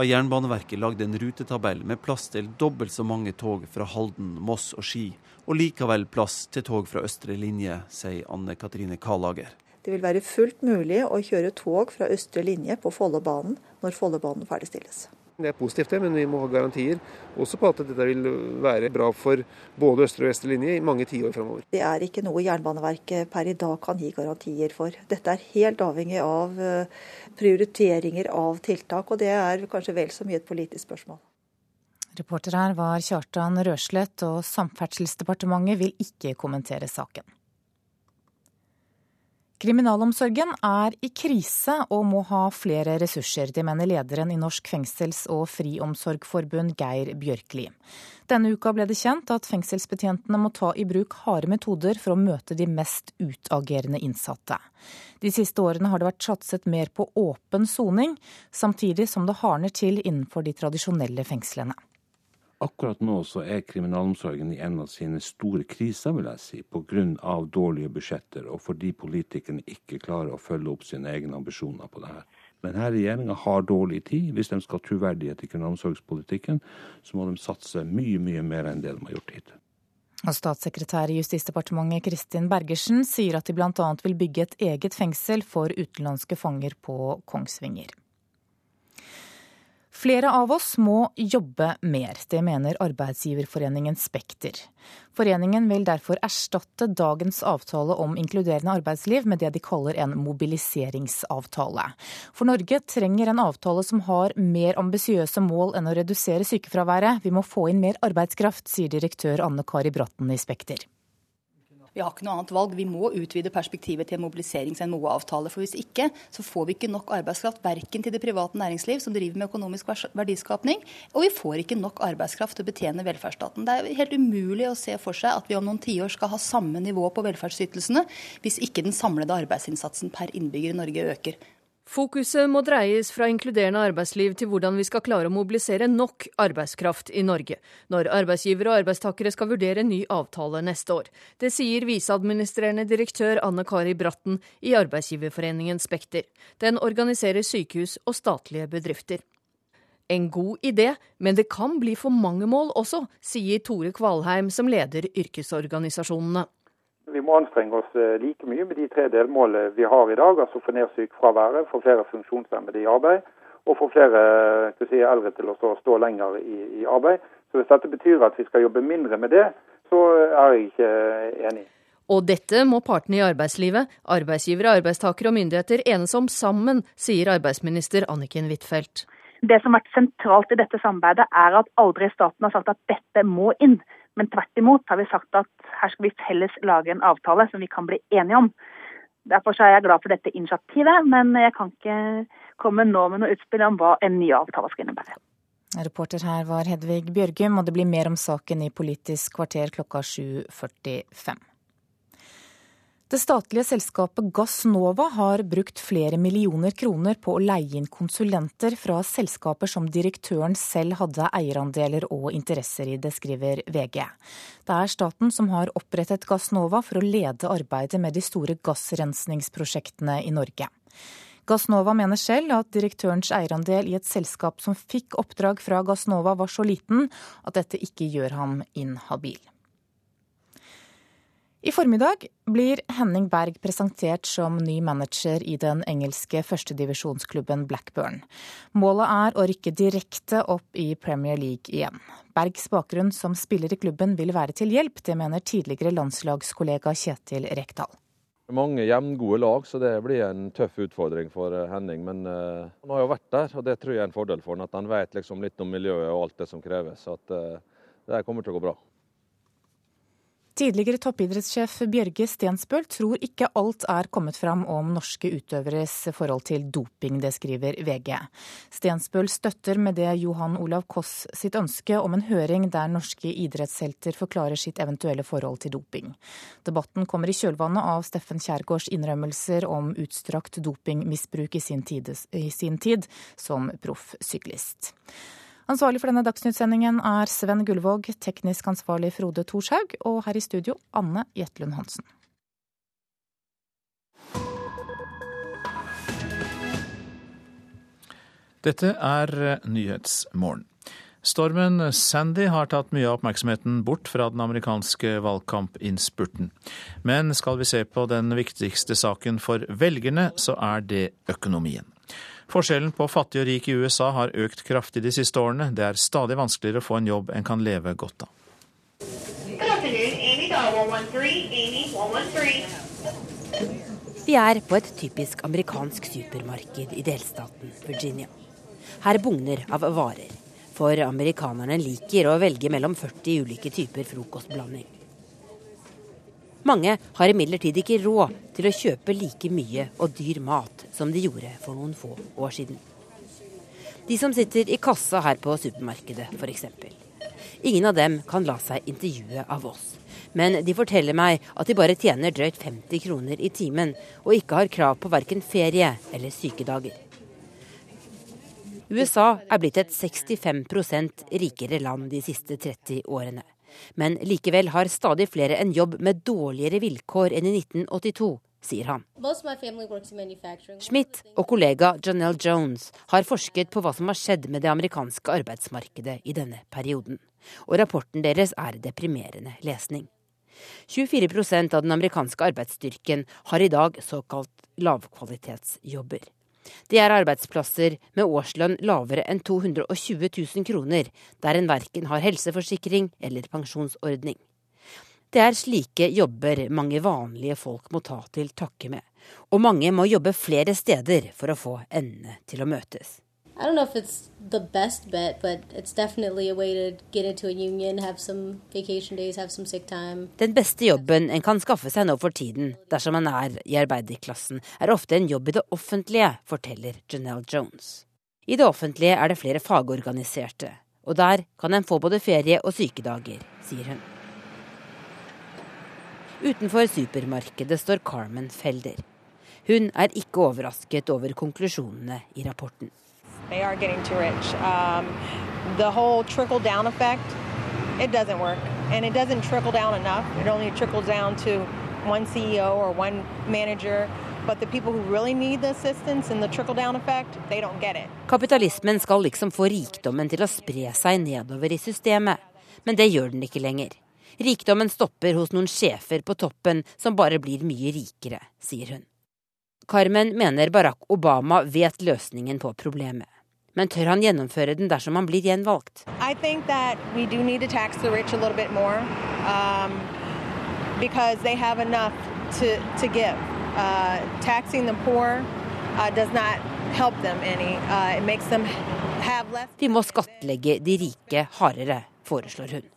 S45: har Jernbaneverket lagd en rutetabell med plass til dobbelt så mange tog fra Halden, Moss og Ski, og likevel plass til tog fra østre linje, sier Anne Katrine Kalager.
S37: Det vil være fullt mulig å kjøre tog fra østre linje på Follobanen når Follobanen ferdigstilles.
S49: Det er positivt, det, men vi må ha garantier også på at dette vil være bra for både østre og vestre linje i mange tiår framover.
S37: Det er ikke noe Jernbaneverket per i dag kan gi garantier for. Dette er helt avhengig av eh, prioriteringer av tiltak, og det er kanskje vel så mye et politisk spørsmål.
S48: Reporter her var Kjartan Røslett, og Samferdselsdepartementet vil ikke kommentere saken. Kriminalomsorgen er i krise og må ha flere ressurser. Det mener lederen i Norsk fengsels- og friomsorgforbund, Geir Bjørkli. Denne uka ble det kjent at fengselsbetjentene må ta i bruk harde metoder for å møte de mest utagerende innsatte. De siste årene har det vært satset mer på åpen soning, samtidig som det hardner til innenfor de tradisjonelle fengslene.
S18: Akkurat nå så er kriminalomsorgen i en av sine store kriser, vil jeg si, pga. dårlige budsjetter, og fordi politikerne ikke klarer å følge opp sine egne ambisjoner på det her. Denne regjeringa har dårlig tid. Hvis de skal ha troverdighet i kriminalomsorgspolitikken, så må de satse mye, mye mer enn det de har gjort hittil.
S48: Og Statssekretær i Justisdepartementet Kristin Bergersen sier at de bl.a. vil bygge et eget fengsel for utenlandske fanger på Kongsvinger. Flere av oss må jobbe mer, det mener arbeidsgiverforeningen Spekter. Foreningen vil derfor erstatte dagens avtale om inkluderende arbeidsliv med det de kaller en mobiliseringsavtale. For Norge trenger en avtale som har mer ambisiøse mål enn å redusere sykefraværet. Vi må få inn mer arbeidskraft, sier direktør Anne Kari Bratten i Spekter.
S27: Vi har ikke noe annet valg. Vi må utvide perspektivet til en mobiliserings- og avtale. For hvis ikke, så får vi ikke nok arbeidskraft verken til det private næringsliv, som driver med økonomisk verdiskapning, og vi får ikke nok arbeidskraft til å betjene velferdsstaten. Det er helt umulig å se for seg at vi om noen tiår skal ha samme nivå på velferdsytelsene, hvis ikke den samlede arbeidsinnsatsen per innbygger i Norge øker.
S34: Fokuset må dreies fra inkluderende arbeidsliv til hvordan vi skal klare å mobilisere nok arbeidskraft i Norge, når arbeidsgivere og arbeidstakere skal vurdere ny avtale neste år. Det sier viseadministrerende direktør Anne Kari Bratten i Arbeidsgiverforeningen Spekter. Den organiserer sykehus og statlige bedrifter. En god idé, men det kan bli for mange mål også, sier Tore Kvalheim, som leder yrkesorganisasjonene.
S50: Vi må anstrenge oss eh, like mye med de tre delmålene vi har i dag. Altså få ned sykefraværet, få flere funksjonshemmede i arbeid og få flere eh, si, eldre til å stå, stå lenger i, i, arbeid. Så Hvis dette betyr at vi skal jobbe mindre med det, så er jeg ikke eh, enig.
S34: Og dette må partene i arbeidslivet, arbeidsgivere, arbeidstakere og myndigheter enes om sammen, sier arbeidsminister Anniken Huitfeldt.
S35: Det som har vært sentralt i dette samarbeidet, er at aldri staten har sagt at dette må inn. Men tvert imot har vi sagt at her skal vi felles lage en avtale som vi kan bli enige om. Derfor er jeg glad for dette initiativet, men jeg kan ikke komme nå med noe utspill om hva en ny avtale skal innebære.
S48: Reporter her var Hedvig Bjørgum, og det blir mer om saken i Politisk kvarter klokka 7.45. Det statlige selskapet Gassnova har brukt flere millioner kroner på å leie inn konsulenter fra selskaper som direktøren selv hadde eierandeler og interesser i, det skriver VG. Det er staten som har opprettet Gassnova for å lede arbeidet med de store gassrensningsprosjektene i Norge. Gassnova mener selv at direktørens eierandel i et selskap som fikk oppdrag fra Gassnova var så liten at dette ikke gjør ham inhabil. I formiddag blir Henning Berg presentert som ny manager i den engelske førstedivisjonsklubben Blackburn. Målet er å rykke direkte opp i Premier League igjen. Bergs bakgrunn som spiller i klubben vil være til hjelp, det mener tidligere landslagskollega Kjetil Rekdal.
S12: Mange jevngode lag, så det blir en tøff utfordring for eh, Henning. Men uh, han har jo vært der, og det tror jeg er en fordel for han. At han vet liksom litt om miljøet og alt det som kreves. Så at, uh, det kommer til å gå bra.
S48: Tidligere toppidrettssjef Bjørge Stensbøl tror ikke alt er kommet fram om norske utøveres forhold til doping, det skriver VG. Stensbøl støtter med det Johan Olav Koss sitt ønske om en høring der norske idrettshelter forklarer sitt eventuelle forhold til doping. Debatten kommer i kjølvannet av Steffen Kjærgaards innrømmelser om utstrakt dopingmisbruk i sin tid, i sin tid som proffsyklist. Ansvarlig for denne dagsnyttsendingen er Sven Gullvåg, teknisk ansvarlig Frode Thorshaug, og her i studio Anne Jetlund Hansen.
S1: Dette er Nyhetsmorgen. Stormen Sandy har tatt mye av oppmerksomheten bort fra den amerikanske valgkampinnspurten. Men skal vi se på den viktigste saken for velgerne, så er det økonomien. Forskjellen på fattig og rik i USA har økt kraftig de siste årene. Det er stadig vanskeligere å få en jobb en kan leve godt av.
S51: Vi er på et typisk amerikansk supermarked i delstaten Virginia. Her bugner av varer, for amerikanerne liker å velge mellom 40 ulike typer frokostblanding. Mange har imidlertid ikke råd til å kjøpe like mye og dyr mat som de gjorde for noen få år siden. De som sitter i kassa her på supermarkedet f.eks. Ingen av dem kan la seg intervjue av oss. Men de forteller meg at de bare tjener drøyt 50 kroner i timen, og ikke har krav på verken ferie eller sykedager. USA er blitt et 65% rikere land de siste 30 årene. Men likevel har stadig flere en jobb med dårligere vilkår enn i 1982, sier han. Schmidt og kollega Janelle Jones har forsket på hva som har skjedd med det amerikanske arbeidsmarkedet i denne perioden. Og rapporten deres er deprimerende lesning. 24% av den amerikanske arbeidsstyrken har i dag såkalt lavkvalitetsjobber. Det er arbeidsplasser med årslønn lavere enn 220 000 kroner, der en verken har helseforsikring eller pensjonsordning. Det er slike jobber mange vanlige folk må ta til takke med, og mange må jobbe flere steder for å få endene til å møtes. I don't know if it's the best bet, but it's definitely a way to get into a union, have some vacation days, have some sick time. Den beste jobben en kan skaffe seg nå for tiden, dersom man er i arbeiderklassen, er ofte en jobb i det offentlige, forteller Janelle Jones. I det offentlige er det flere fagorganiserte, og der kan en få både ferie og sykedager, sier hun. Utenfor supermarkedet står Carmen Felder. Hun er ikke overrasket over konklusjonene i rapporten. They are getting too rich. Um, the whole trickle down effect, it doesn't work. And it doesn't trickle down enough. It only trickles down to one CEO or one manager. Really effect. Kapitalismen skal liksom få rikdommen til å spre seg nedover i systemet. Men det gjør den ikke lenger. Rikdommen stopper hos noen sjefer på toppen som bare blir mye rikere, sier hun. Carmen mener Barack Obama vet løsningen på problemet. Men tør han gjennomføre den dersom han blir gjenvalgt? Um, uh, uh, Vi må skattlegge de rike hardere, foreslår hun.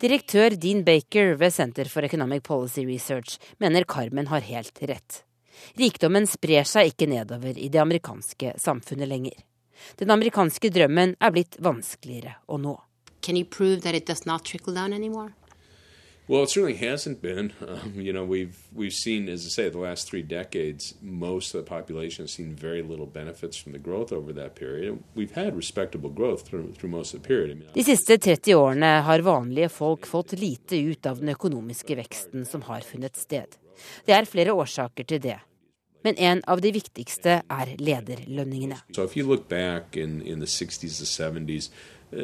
S51: Direktør Dean Baker ved Center for Economic Policy Research mener Carmen har helt rett. Rikdommen sprer seg ikke nedover i det amerikanske samfunnet lenger. Den amerikanske drømmen er blitt vanskeligere å nå. Can you prove that it does not trickle down anymore? Well, it certainly hasn't been. Um, you know, we've we've seen, as I say, the last three decades, most of the population has seen very little benefits from the growth over that period. We've had respectable growth through, through most of the period. I mean, De siste 30 årene har vanlige folk fått lite ut av den økonomiske veksten som har funnet sted. Det er flere årsaker til det men en av de viktigste er lederlønningene. So in, in 70s, uh,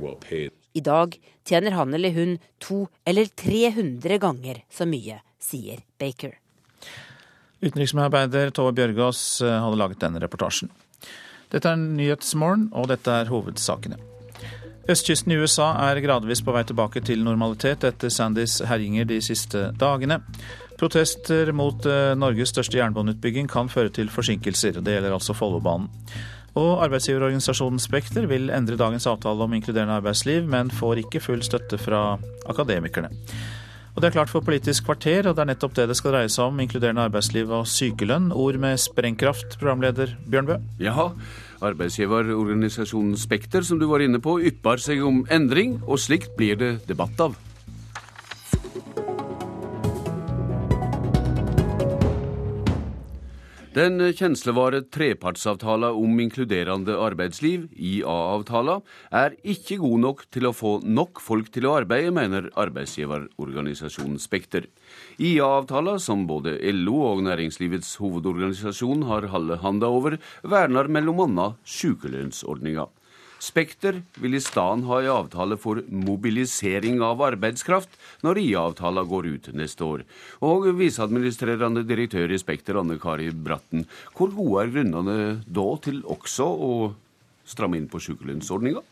S51: well I dag tjener han eller hun to eller 300 ganger så mye, sier Baker.
S1: Utenriksmedarbeider Tove Bjørgaas uh, hadde laget denne reportasjen. Dette er Nyhetsmorgen, og dette er hovedsakene. Østkysten i USA er gradvis på vei tilbake til normalitet etter Sandys herjinger de siste dagene. Protester mot eh, Norges største jernbaneutbygging kan føre til forsinkelser. Det gjelder altså Follobanen. Og arbeidsgiverorganisasjonen Spekter vil endre dagens avtale om inkluderende arbeidsliv, men får ikke full støtte fra akademikerne. Og Det er klart for Politisk kvarter, og det er nettopp det det skal dreie seg om. Inkluderende arbeidsliv og sykelønn. Ord med sprengkraft, programleder Bjørn Bø.
S52: Ja, arbeidsgiverorganisasjonen Spekter, som du var inne på, ypper seg om endring, og slikt blir det debatt av. Den kjenslevare trepartsavtala om inkluderende arbeidsliv, IA-avtala, er ikke god nok til å få nok folk til å arbeide, mener arbeidsgiverorganisasjonen Spekter. IA-avtala, som både LO og Næringslivets hovedorganisasjon har halve handa over, verner mellom annet sykelønnsordninga. Spekter vil i stedet ha en avtale for mobilisering av arbeidskraft når IA-avtala går ut neste år. Og viseadministrerende direktør i Spekter, Anne Kari Bratten, hvor gode er grunnene da til også å stramme inn på sykelønnsordninga?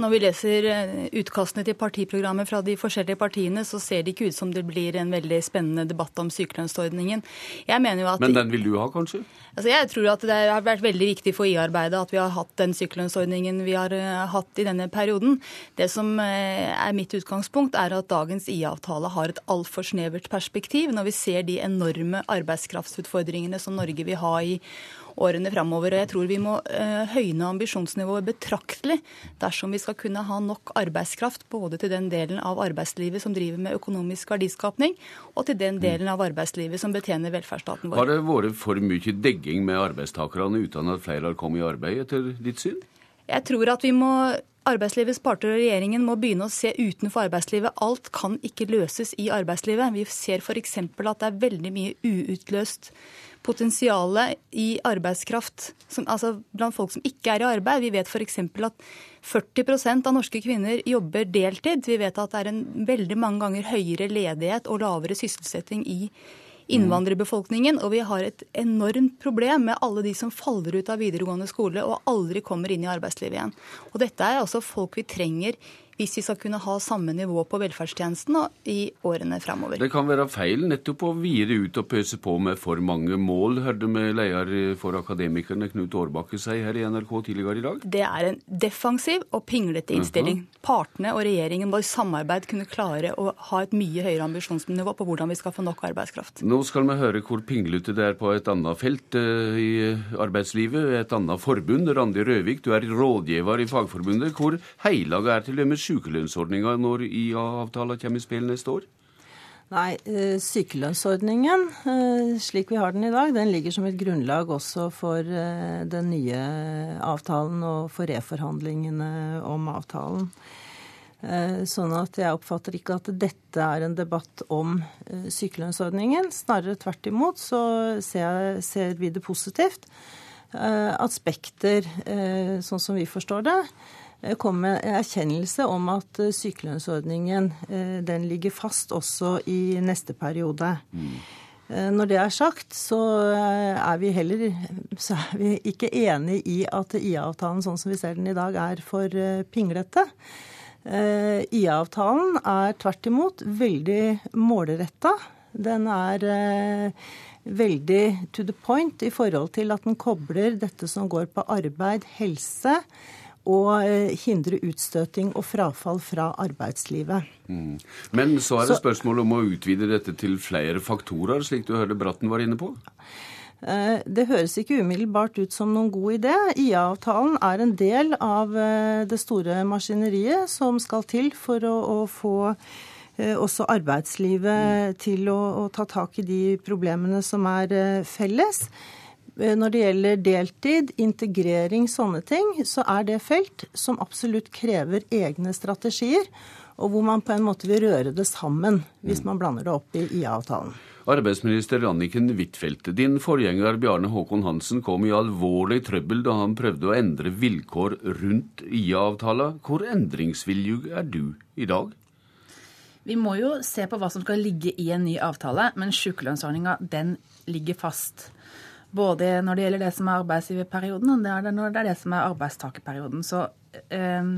S27: Når vi leser eh, utkastene til partiprogrammet fra de forskjellige partiene, så ser det ikke ut som det blir en veldig spennende debatt om sykelønnsordningen.
S52: Men den vil du ha, kanskje?
S27: Altså jeg tror at det har vært veldig viktig for IA-arbeidet at vi har hatt den sykelønnsordningen vi har eh, hatt i denne perioden. Det som eh, er mitt utgangspunkt, er at dagens IA-avtale har et altfor snevert perspektiv. Når vi ser de enorme arbeidskraftsutfordringene som Norge vil ha i årene framover. Og jeg tror vi må uh, høyne ambisjonsnivået betraktelig dersom vi skal kunne ha nok arbeidskraft både til den delen av arbeidslivet som driver med økonomisk verdiskapning, og til den delen av arbeidslivet som betjener velferdsstaten vår.
S52: Har det vært for mye degging med arbeidstakerne uten at flere har kommet i arbeid, etter ditt syn?
S27: Jeg tror at vi må Arbeidslivets parter og regjeringen må begynne å se utenfor arbeidslivet. Alt kan ikke løses i arbeidslivet. Vi ser f.eks. at det er veldig mye uutløst potensialet i arbeidskraft som, altså blant folk som ikke er i arbeid. Vi vet f.eks. at 40% av norske kvinner jobber deltid. Vi vet at det er en veldig mange ganger høyere ledighet og lavere sysselsetting i innvandrerbefolkningen. Og vi har et enormt problem med alle de som faller ut av videregående skole og aldri kommer inn i arbeidslivet igjen. Og dette er altså folk vi trenger hvis vi skal kunne ha samme nivå på velferdstjenesten i årene framover.
S52: Det kan være feil nettopp å vire ut og pøse på med for mange mål, hørte vi leder for Akademikerne Knut Årbakke si her i NRK tidligere i dag?
S27: Det er en defensiv og pinglete innstilling. Uh -huh. Partene og regjeringen må i samarbeid kunne klare å ha et mye høyere ambisjonsnivå på hvordan vi skal få nok arbeidskraft.
S52: Nå skal vi høre hvor pinglete det er på et annet felt uh, i arbeidslivet, et annet forbund. Randi Røvik, du er rådgiver i Fagforbundet. Hvor heilaga er til dømes sykelønnsordninga når IA-avtala kommer i spill neste år?
S53: Nei, eh, sykelønnsordningen eh, slik vi har den i dag, den ligger som et grunnlag også for eh, den nye avtalen og for reforhandlingene om avtalen. Sånn at jeg oppfatter ikke at dette er en debatt om sykelønnsordningen. Snarere tvert imot så ser, ser vi det positivt at Spekter, sånn som vi forstår det, kom med en erkjennelse om at eh, sykelønnsordningen eh, den ligger fast også i neste periode. Mm. Når det er sagt, så er vi heller så er vi ikke enig i at IA-avtalen sånn som vi ser den i dag, er for pinglete. IA-avtalen er tvert imot veldig målretta. Den er veldig to the point i forhold til at den kobler dette som går på arbeid, helse, og eh, hindre utstøting og frafall fra arbeidslivet. Mm.
S52: Men så er det spørsmål om å utvide dette til flere faktorer, slik du hørte Bratten var inne på?
S53: Eh, det høres ikke umiddelbart ut som noen god idé. IA-avtalen er en del av eh, det store maskineriet som skal til for å, å få også arbeidslivet til å, å, ta tak i de problemene som er felles. Eh, når det gjelder deltid, integrering, sånne ting, så er det felt som absolutt krever egne strategier, og hvor man på en måte vil røre det sammen hvis man blander det opp i IA-avtalen.
S52: Arbeidsminister Anniken Huitfeldt, din forgjenger Bjarne Håkon Hansen kom i alvorlig trøbbel da han prøvde å endre vilkår rundt IA-avtala. Hvor endringsvillig er du i dag?
S54: Vi må jo se på hva som skal ligge i en ny avtale, men sykelønnsordninga den ligger fast. Både når det gjelder det som er arbeidsgiverperioden, og det når det er det som er arbeidstakerperioden. Så eh,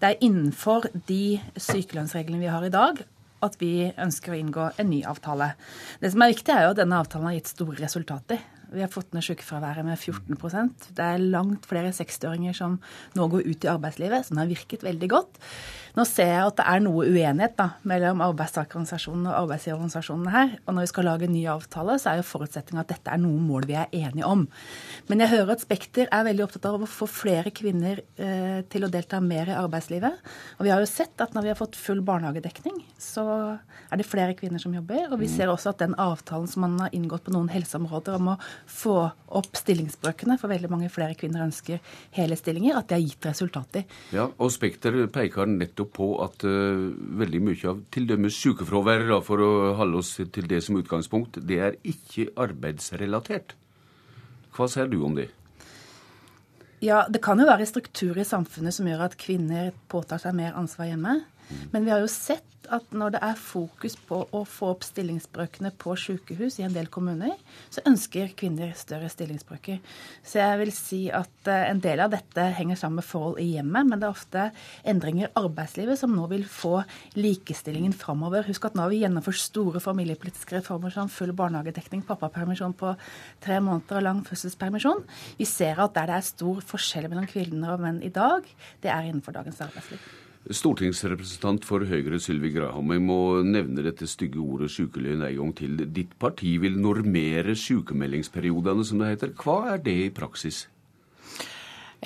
S54: det er innenfor de sykelønnsreglene vi har i dag, at vi ønsker å inngå en ny avtale. Det som er viktig, er jo at denne avtalen har gitt store resultater. Vi har fått ned sykefraværet med 14% Det er langt flere 60-åringer som nå går ut i arbeidslivet, som har virket veldig godt. Nå ser jeg at det er noe uenighet da, mellom arbeidstakerorganisasjonene og arbeidsgiverorganisasjonene her. Og når vi skal lage en ny avtale, så er jo forutsetninga at dette er noen mål vi er enige om. Men jeg hører at Spekter er veldig opptatt av å få flere kvinner eh, til å delta mer i arbeidslivet. Og vi har jo sett at når vi har fått full barnehagedekning, så er det flere kvinner som jobber. Og vi ser også at den avtalen som man har inngått på noen helseområder om å få opp stillingsbrøkene, for veldig mange flere kvinner ønsker hele stillinger, at det har gitt resultater.
S52: Ja, og Spekter peker nettopp på at uh, veldig mye av t.d. dømes sykefraværet, for å holde oss til det som utgangspunkt, det er ikke arbeidsrelatert. Hva ser du om det?
S54: Ja, Det kan jo være strukturer i samfunnet som gjør at kvinner påtar seg mer ansvar hjemme. Men vi har jo sett at når det er fokus på å få opp stillingsbrøkene på sykehus i en del kommuner, så ønsker kvinner større stillingsbrøker. Så jeg vil si at eh, en del av dette henger sammen med forhold i hjemmet, men det er ofte endringer i arbeidslivet som nå vil få likestillingen framover. Husk at nå har vi gjennomført store familiepolitiske reformer som full barnehagedekning, pappapermisjon på tre måneder og lang fødselspermisjon. Vi ser at der det er stor forskjell mellom kvinner og menn i dag, det er innenfor dagens arbeidsliv.
S52: Stortingsrepresentant for Høyre Sylvi Graham, jeg må nevne dette stygge ordet sykeløgn en gang til. Ditt parti vil normere sykemeldingsperiodene, som det heter. Hva er det i praksis?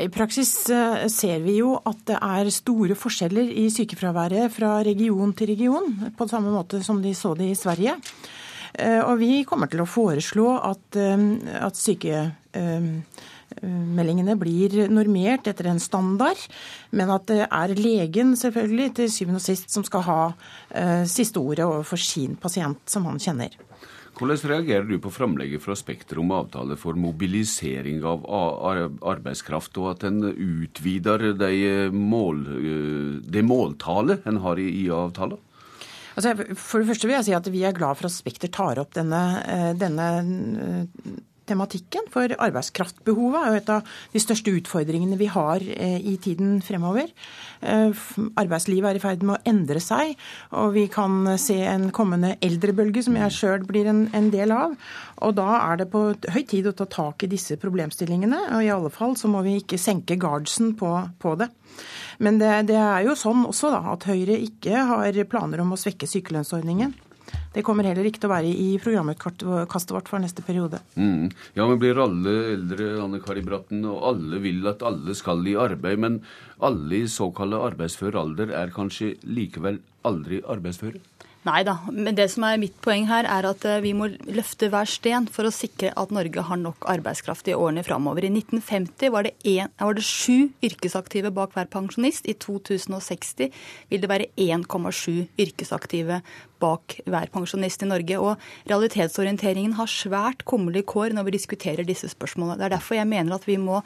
S49: I praksis eh, ser vi jo at det er store forskjeller i sykefraværet fra region til region, på samme måte som de så det i Sverige. Eh, og vi kommer til å foreslå at, eh, at syke meldingene blir normert etter en standard, men at det er legen selvfølgelig til syvende og sist som skal ha eh, siste ordet overfor sin pasient, som han kjenner.
S52: Hvordan reagerer du på framlegget fra Spekter om avtale for mobilisering av arbeidskraft, og at en utvider det mål, de måltallet en har i IA-avtalen?
S49: Altså, for det første vil jeg si at Vi er glad for at Spekter tar opp denne, eh, denne tematikken. For arbeidskraftbehovet er jo et av de største utfordringene vi har eh, i tiden fremover. Eh, arbeidslivet er i ferd med å endre seg, og vi kan se en kommende eldrebølge som jeg sjøl blir en, en, del av. Og da er det på høy tid å ta tak i disse problemstillingene. Og i alle fall så må vi ikke senke guardsen på, på det. Men det, det, er jo sånn også da, at Høyre ikke har planer om å svekke sykelønnsordningen. Det kommer heller ikke til å være i programutkastet vårt for neste periode.
S52: Mm. Ja, men blir alle eldre, Anne Kari Bratten, og alle vil at alle skal i arbeid. Men alle i såkalt arbeidsfør alder er kanskje likevel aldri arbeidsføre?
S27: Nei da, men det som er mitt poeng her, er at eh, vi må løfte hver sten for å sikre at Norge har nok arbeidskraft i årene framover. I 1950 var det, en, var det sju yrkesaktive bak hver pensjonist. I 2060 vil det være 1,7 yrkesaktive bak hver pensjonist i Norge. Og realitetsorienteringen har svært kummerlige kår når vi diskuterer disse spørsmålene. Det er derfor jeg mener at vi må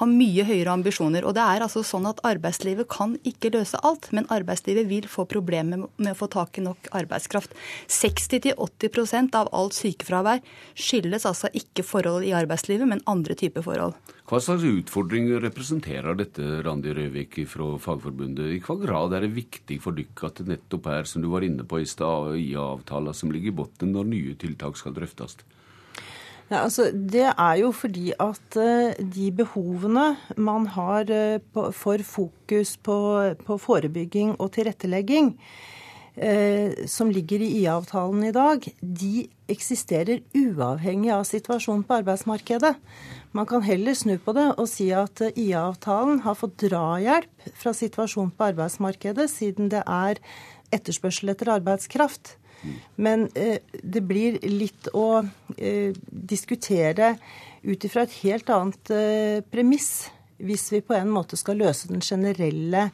S27: ha mye høyere ambisjoner. Og det er altså sånn at arbeidslivet kan ikke løse alt, men arbeidslivet vil få problemer med å få tak i nok arbeidskraft. 60-80% av alt sykefravær skyldes altså ikke forhold i arbeidslivet, men andre typer forhold.
S52: Hva slags utfordring representerer dette, Randi Røvik fra Fagforbundet? I hva grad er det viktig for dere at det nettopp er, som du var inne på i stad, IA-avtaler som ligger i bunnen når nye tiltak skal drøftes?
S53: Ja, altså, det er jo fordi at uh, de behovene man har på, for fokus på, på, forebygging og tilrettelegging, uh, som ligger i IA-avtalen i dag, de eksisterer uavhengig av situasjonen på arbeidsmarkedet. Man kan heller snu på det og si at IA-avtalen har fått drahjelp fra situasjonen på arbeidsmarkedet, siden det er etterspørsel etter arbeidskraft. Men eh, det blir litt å eh, diskutere ut ifra et helt annet eh, premiss hvis vi på en måte skal løse den generelle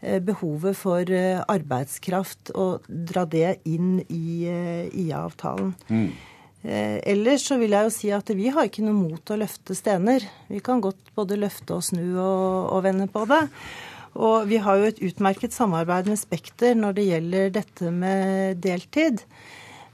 S53: eh, behovet for eh, arbeidskraft og dra det inn i eh, IA-avtalen. Mm. Eh, ellers så vil jeg jo si at vi har ikke noe mot å løfte stener. Vi kan godt både løfte og snu og, og vende på det. Og vi har jo et utmerket samarbeid med Spekter når det gjelder dette med deltid.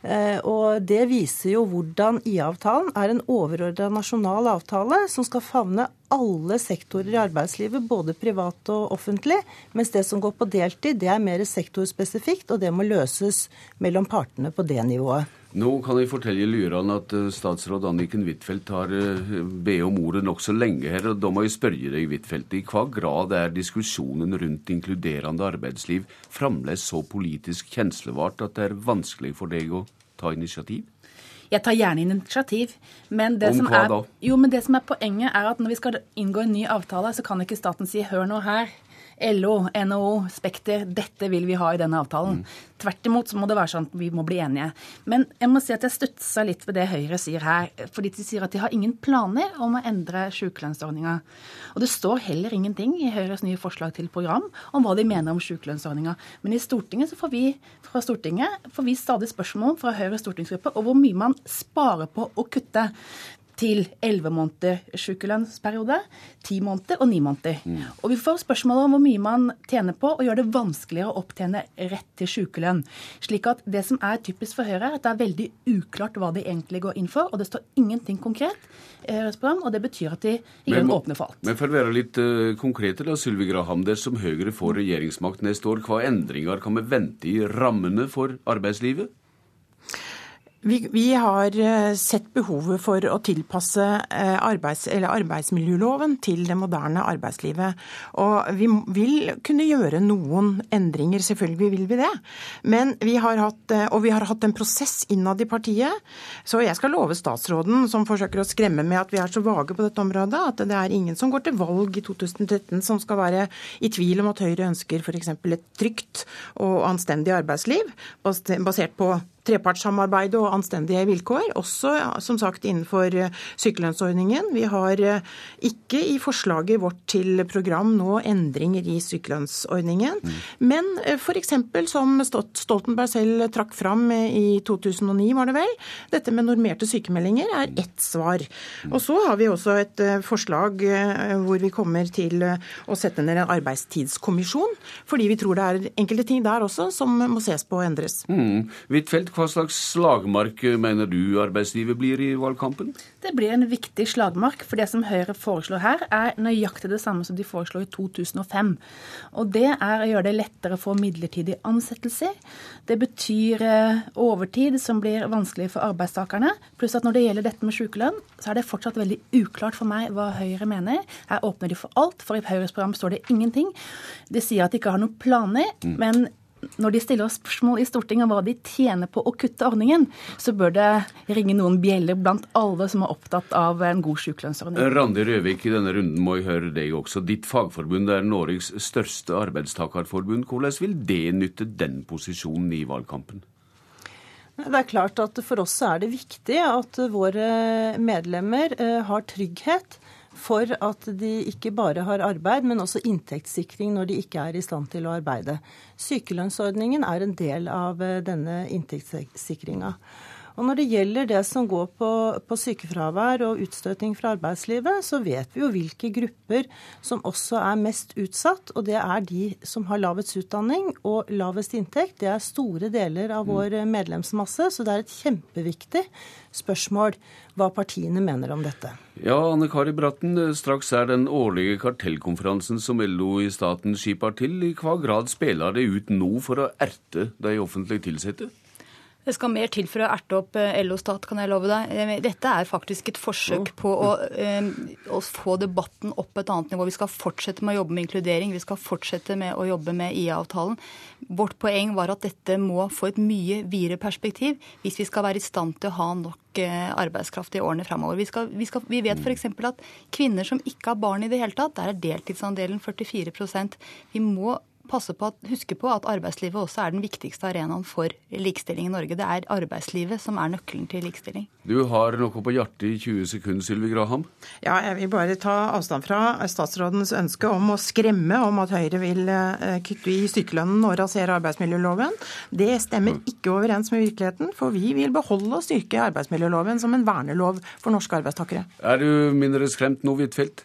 S53: Eh, og det viser jo hvordan IA-avtalen er en overordna nasjonal avtale som skal favne alle sektorer i arbeidslivet, både privat og offentlig. Mens det som går på deltid, det er mer sektorspesifikt, og det må løses mellom partene på det nivået.
S52: Nå kan jeg fortelle lurerne at eh, statsråd Anniken Huitfeldt har eh, bedt om ordet nokså lenge her. og Da må jeg spørre deg, Huitfeldt, i hva grad er diskusjonen rundt inkluderende arbeidsliv fremdeles så politisk kjenslevart at det er vanskelig for deg å ta initiativ?
S54: Jeg tar gjerne initiativ. Men det,
S52: Om
S54: som er, jo, men det som er poenget, er at når vi skal inngå en ny avtale, så kan ikke staten si 'hør nå her'. LO, NHO, Spekter, dette vil vi ha i denne avtalen. Tvert imot så må det være sånn at vi må bli enige. Men jeg må si at jeg stutsa litt ved det Høyre sier her. Fordi de sier at de har ingen planer om å endre sykelønnsordninga. Og det står heller ingenting i Høyres nye forslag til program om hva de mener om sykelønnsordninga. Men i Stortinget så får vi fra Stortinget får vi stadig spørsmål fra Høyres stortingsgruppe om hvor mye man sparer på å kutte til 11 måneder sykelønnsperiode, 10 måneder og 9 måneder. Og vi får spørsmål om hvor mye man tjener på å gjøre det vanskeligere å opptjene rett til sykelønn. Slik at det som er typisk for Høyre, er at det er veldig uklart hva de egentlig går inn for, og det står ingenting konkret i Høyres program, og det betyr at de i grunnen åpner for alt.
S52: Men for å være litt uh, konkrete, da, Sylvi Graham, dersom Høyre får regjeringsmakt neste år, hva endringer kan vi vente i rammene for arbeidslivet?
S49: Vi, vi har eh, sett behovet for å tilpasse eh, arbeids, arbeidsmiljøloven til det moderne arbeidslivet. Og vi vil kunne gjøre noen endringer, selvfølgelig vil vi det. Men vi har hatt, eh, og vi har hatt en prosess innad i partiet. Så jeg skal love statsråden, som forsøker å skremme med at vi er så vage på dette området, at det er ingen som går til valg i 2013 som skal være i tvil om at Høyre ønsker f.eks. et trygt og anstendig arbeidsliv basert på trepartssamarbeid og anstendige vilkår, også som sagt innenfor eh, sykelønnsordningen. Vi har eh, ikke i forslaget vårt til program nå endringer i sykelønnsordningen, men f.eks. som Stoltenberg selv trakk fram eh, i 2009, var det vel, dette med normerte sykemeldinger er ett svar. Og så har vi også et forslag hvor vi kommer til å sette ned en arbeidstidskommisjon, fordi vi tror det er enkelte ting der også som må ses på og endres.
S52: Mm. Huitfeldt, hva slags slagmark mener du arbeidslivet blir i valgkampen?
S54: Det blir en viktig slagmark, for det som Høyre foreslår her, er nøyaktig det samme som de foreslo i 2005. Og det er å gjøre det lettere å få midlertidige ansettelser. Det betyr eh, overtid som blir vanskelig for arbeidstakerne. Pluss at når det gjelder dette med sykelønn, så er det fortsatt veldig uklart for meg hva Høyre mener. Her åpner de for alt, for i Høyres program står det ingenting. De sier at de ikke har noen planer, men når de stiller oss spørsmål i Stortinget om hva de tjener på å kutte ordningen, så bør det ringe noen bjeller blant alle som er opptatt av en god sykelønnsordning.
S52: Randi Røvik, i denne runden må jeg høre deg også. Ditt fagforbund er Norges største arbeidstakerforbund. Hvordan vil det nytte den posisjonen i valgkampen?
S53: Det er klart at For oss er det viktig at våre medlemmer eh, har trygghet for at de ikke bare har arbeid, men også inntektssikring når de ikke er i stand til å arbeide. Sykelønnsordningen er en del av eh, denne inntektssikringa. Og Når det gjelder det som går på, på, sykefravær og utstøting fra arbeidslivet, så vet vi jo hvilke grupper som også er mest utsatt. Og det er de som har lavest utdanning og lavest inntekt. Det er store deler av vår medlemsmasse, så det er et kjempeviktig spørsmål hva partiene mener om dette.
S52: Ja, Anne Kari Bratten, straks er den årlige kartellkonferansen som LO i staten skipper til. I hva grad spiller det ut nå for å erte de offentlig ansatte?
S27: Det skal mer til for å erte opp eh, LO-stat, kan jeg love deg. Eh, Dette er faktisk et forsøk på å, eh, å, få debatten opp et annet nivå. Vi skal fortsette med å jobbe med inkludering, vi skal fortsette med å jobbe med IA-avtalen. Vårt poeng var at dette må få et mye videre perspektiv hvis vi skal være i stand til å ha nok arbeidskraft i årene framover. Vi, skal, vi, skal, vi vet f.eks. at kvinner som ikke har barn i det hele tatt, der er deltidsandelen 44% Vi må passe på at, huske på at arbeidslivet også er den viktigste arenaen for likestilling i Norge. Det er arbeidslivet som er nøkkelen til likestilling.
S52: Du har noe på hjertet i 20 sekunder, Sylvi Graham.
S49: Ja, jeg vil bare ta avstand fra statsrådens ønske om å skremme om at Høyre vil kutte i sykelønnen og rasere arbeidsmiljøloven. Det stemmer ikke overens med virkeligheten, for vi vil beholde og styrke arbeidsmiljøloven som en vernelov for norske arbeidstakere.
S52: Er du mindre skremt nå, Huitfeldt?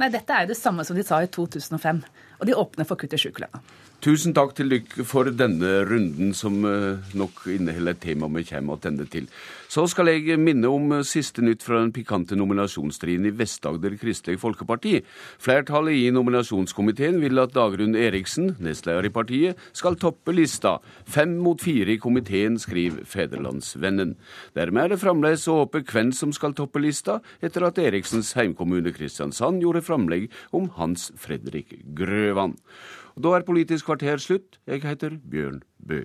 S54: Nei, dette er jo det samme som de sa i 2005. Og de åpner for kutt i sykelønna.
S52: Tusen takk til dere for denne runden, som eh, nok inneholder et tema vi kommer tilbake til. Så skal jeg minne om eh, siste nytt fra den pikante nominasjonsstriden i Vest-Agder Kristelig Folkeparti. Flertallet i nominasjonskomiteen vil at Dagrun Eriksen, nestleder i partiet, skal toppe lista. Fem mot fire i komiteen, skriver Federlandsvennen. Dermed er det fremdeles å håpe hvem som skal toppe lista, etter at Eriksens heimkommune Kristiansand gjorde framlegg om Hans Fredrik Grøvan. Da er Politisk kvarter slutt. Jeg heter Bjørn Bø.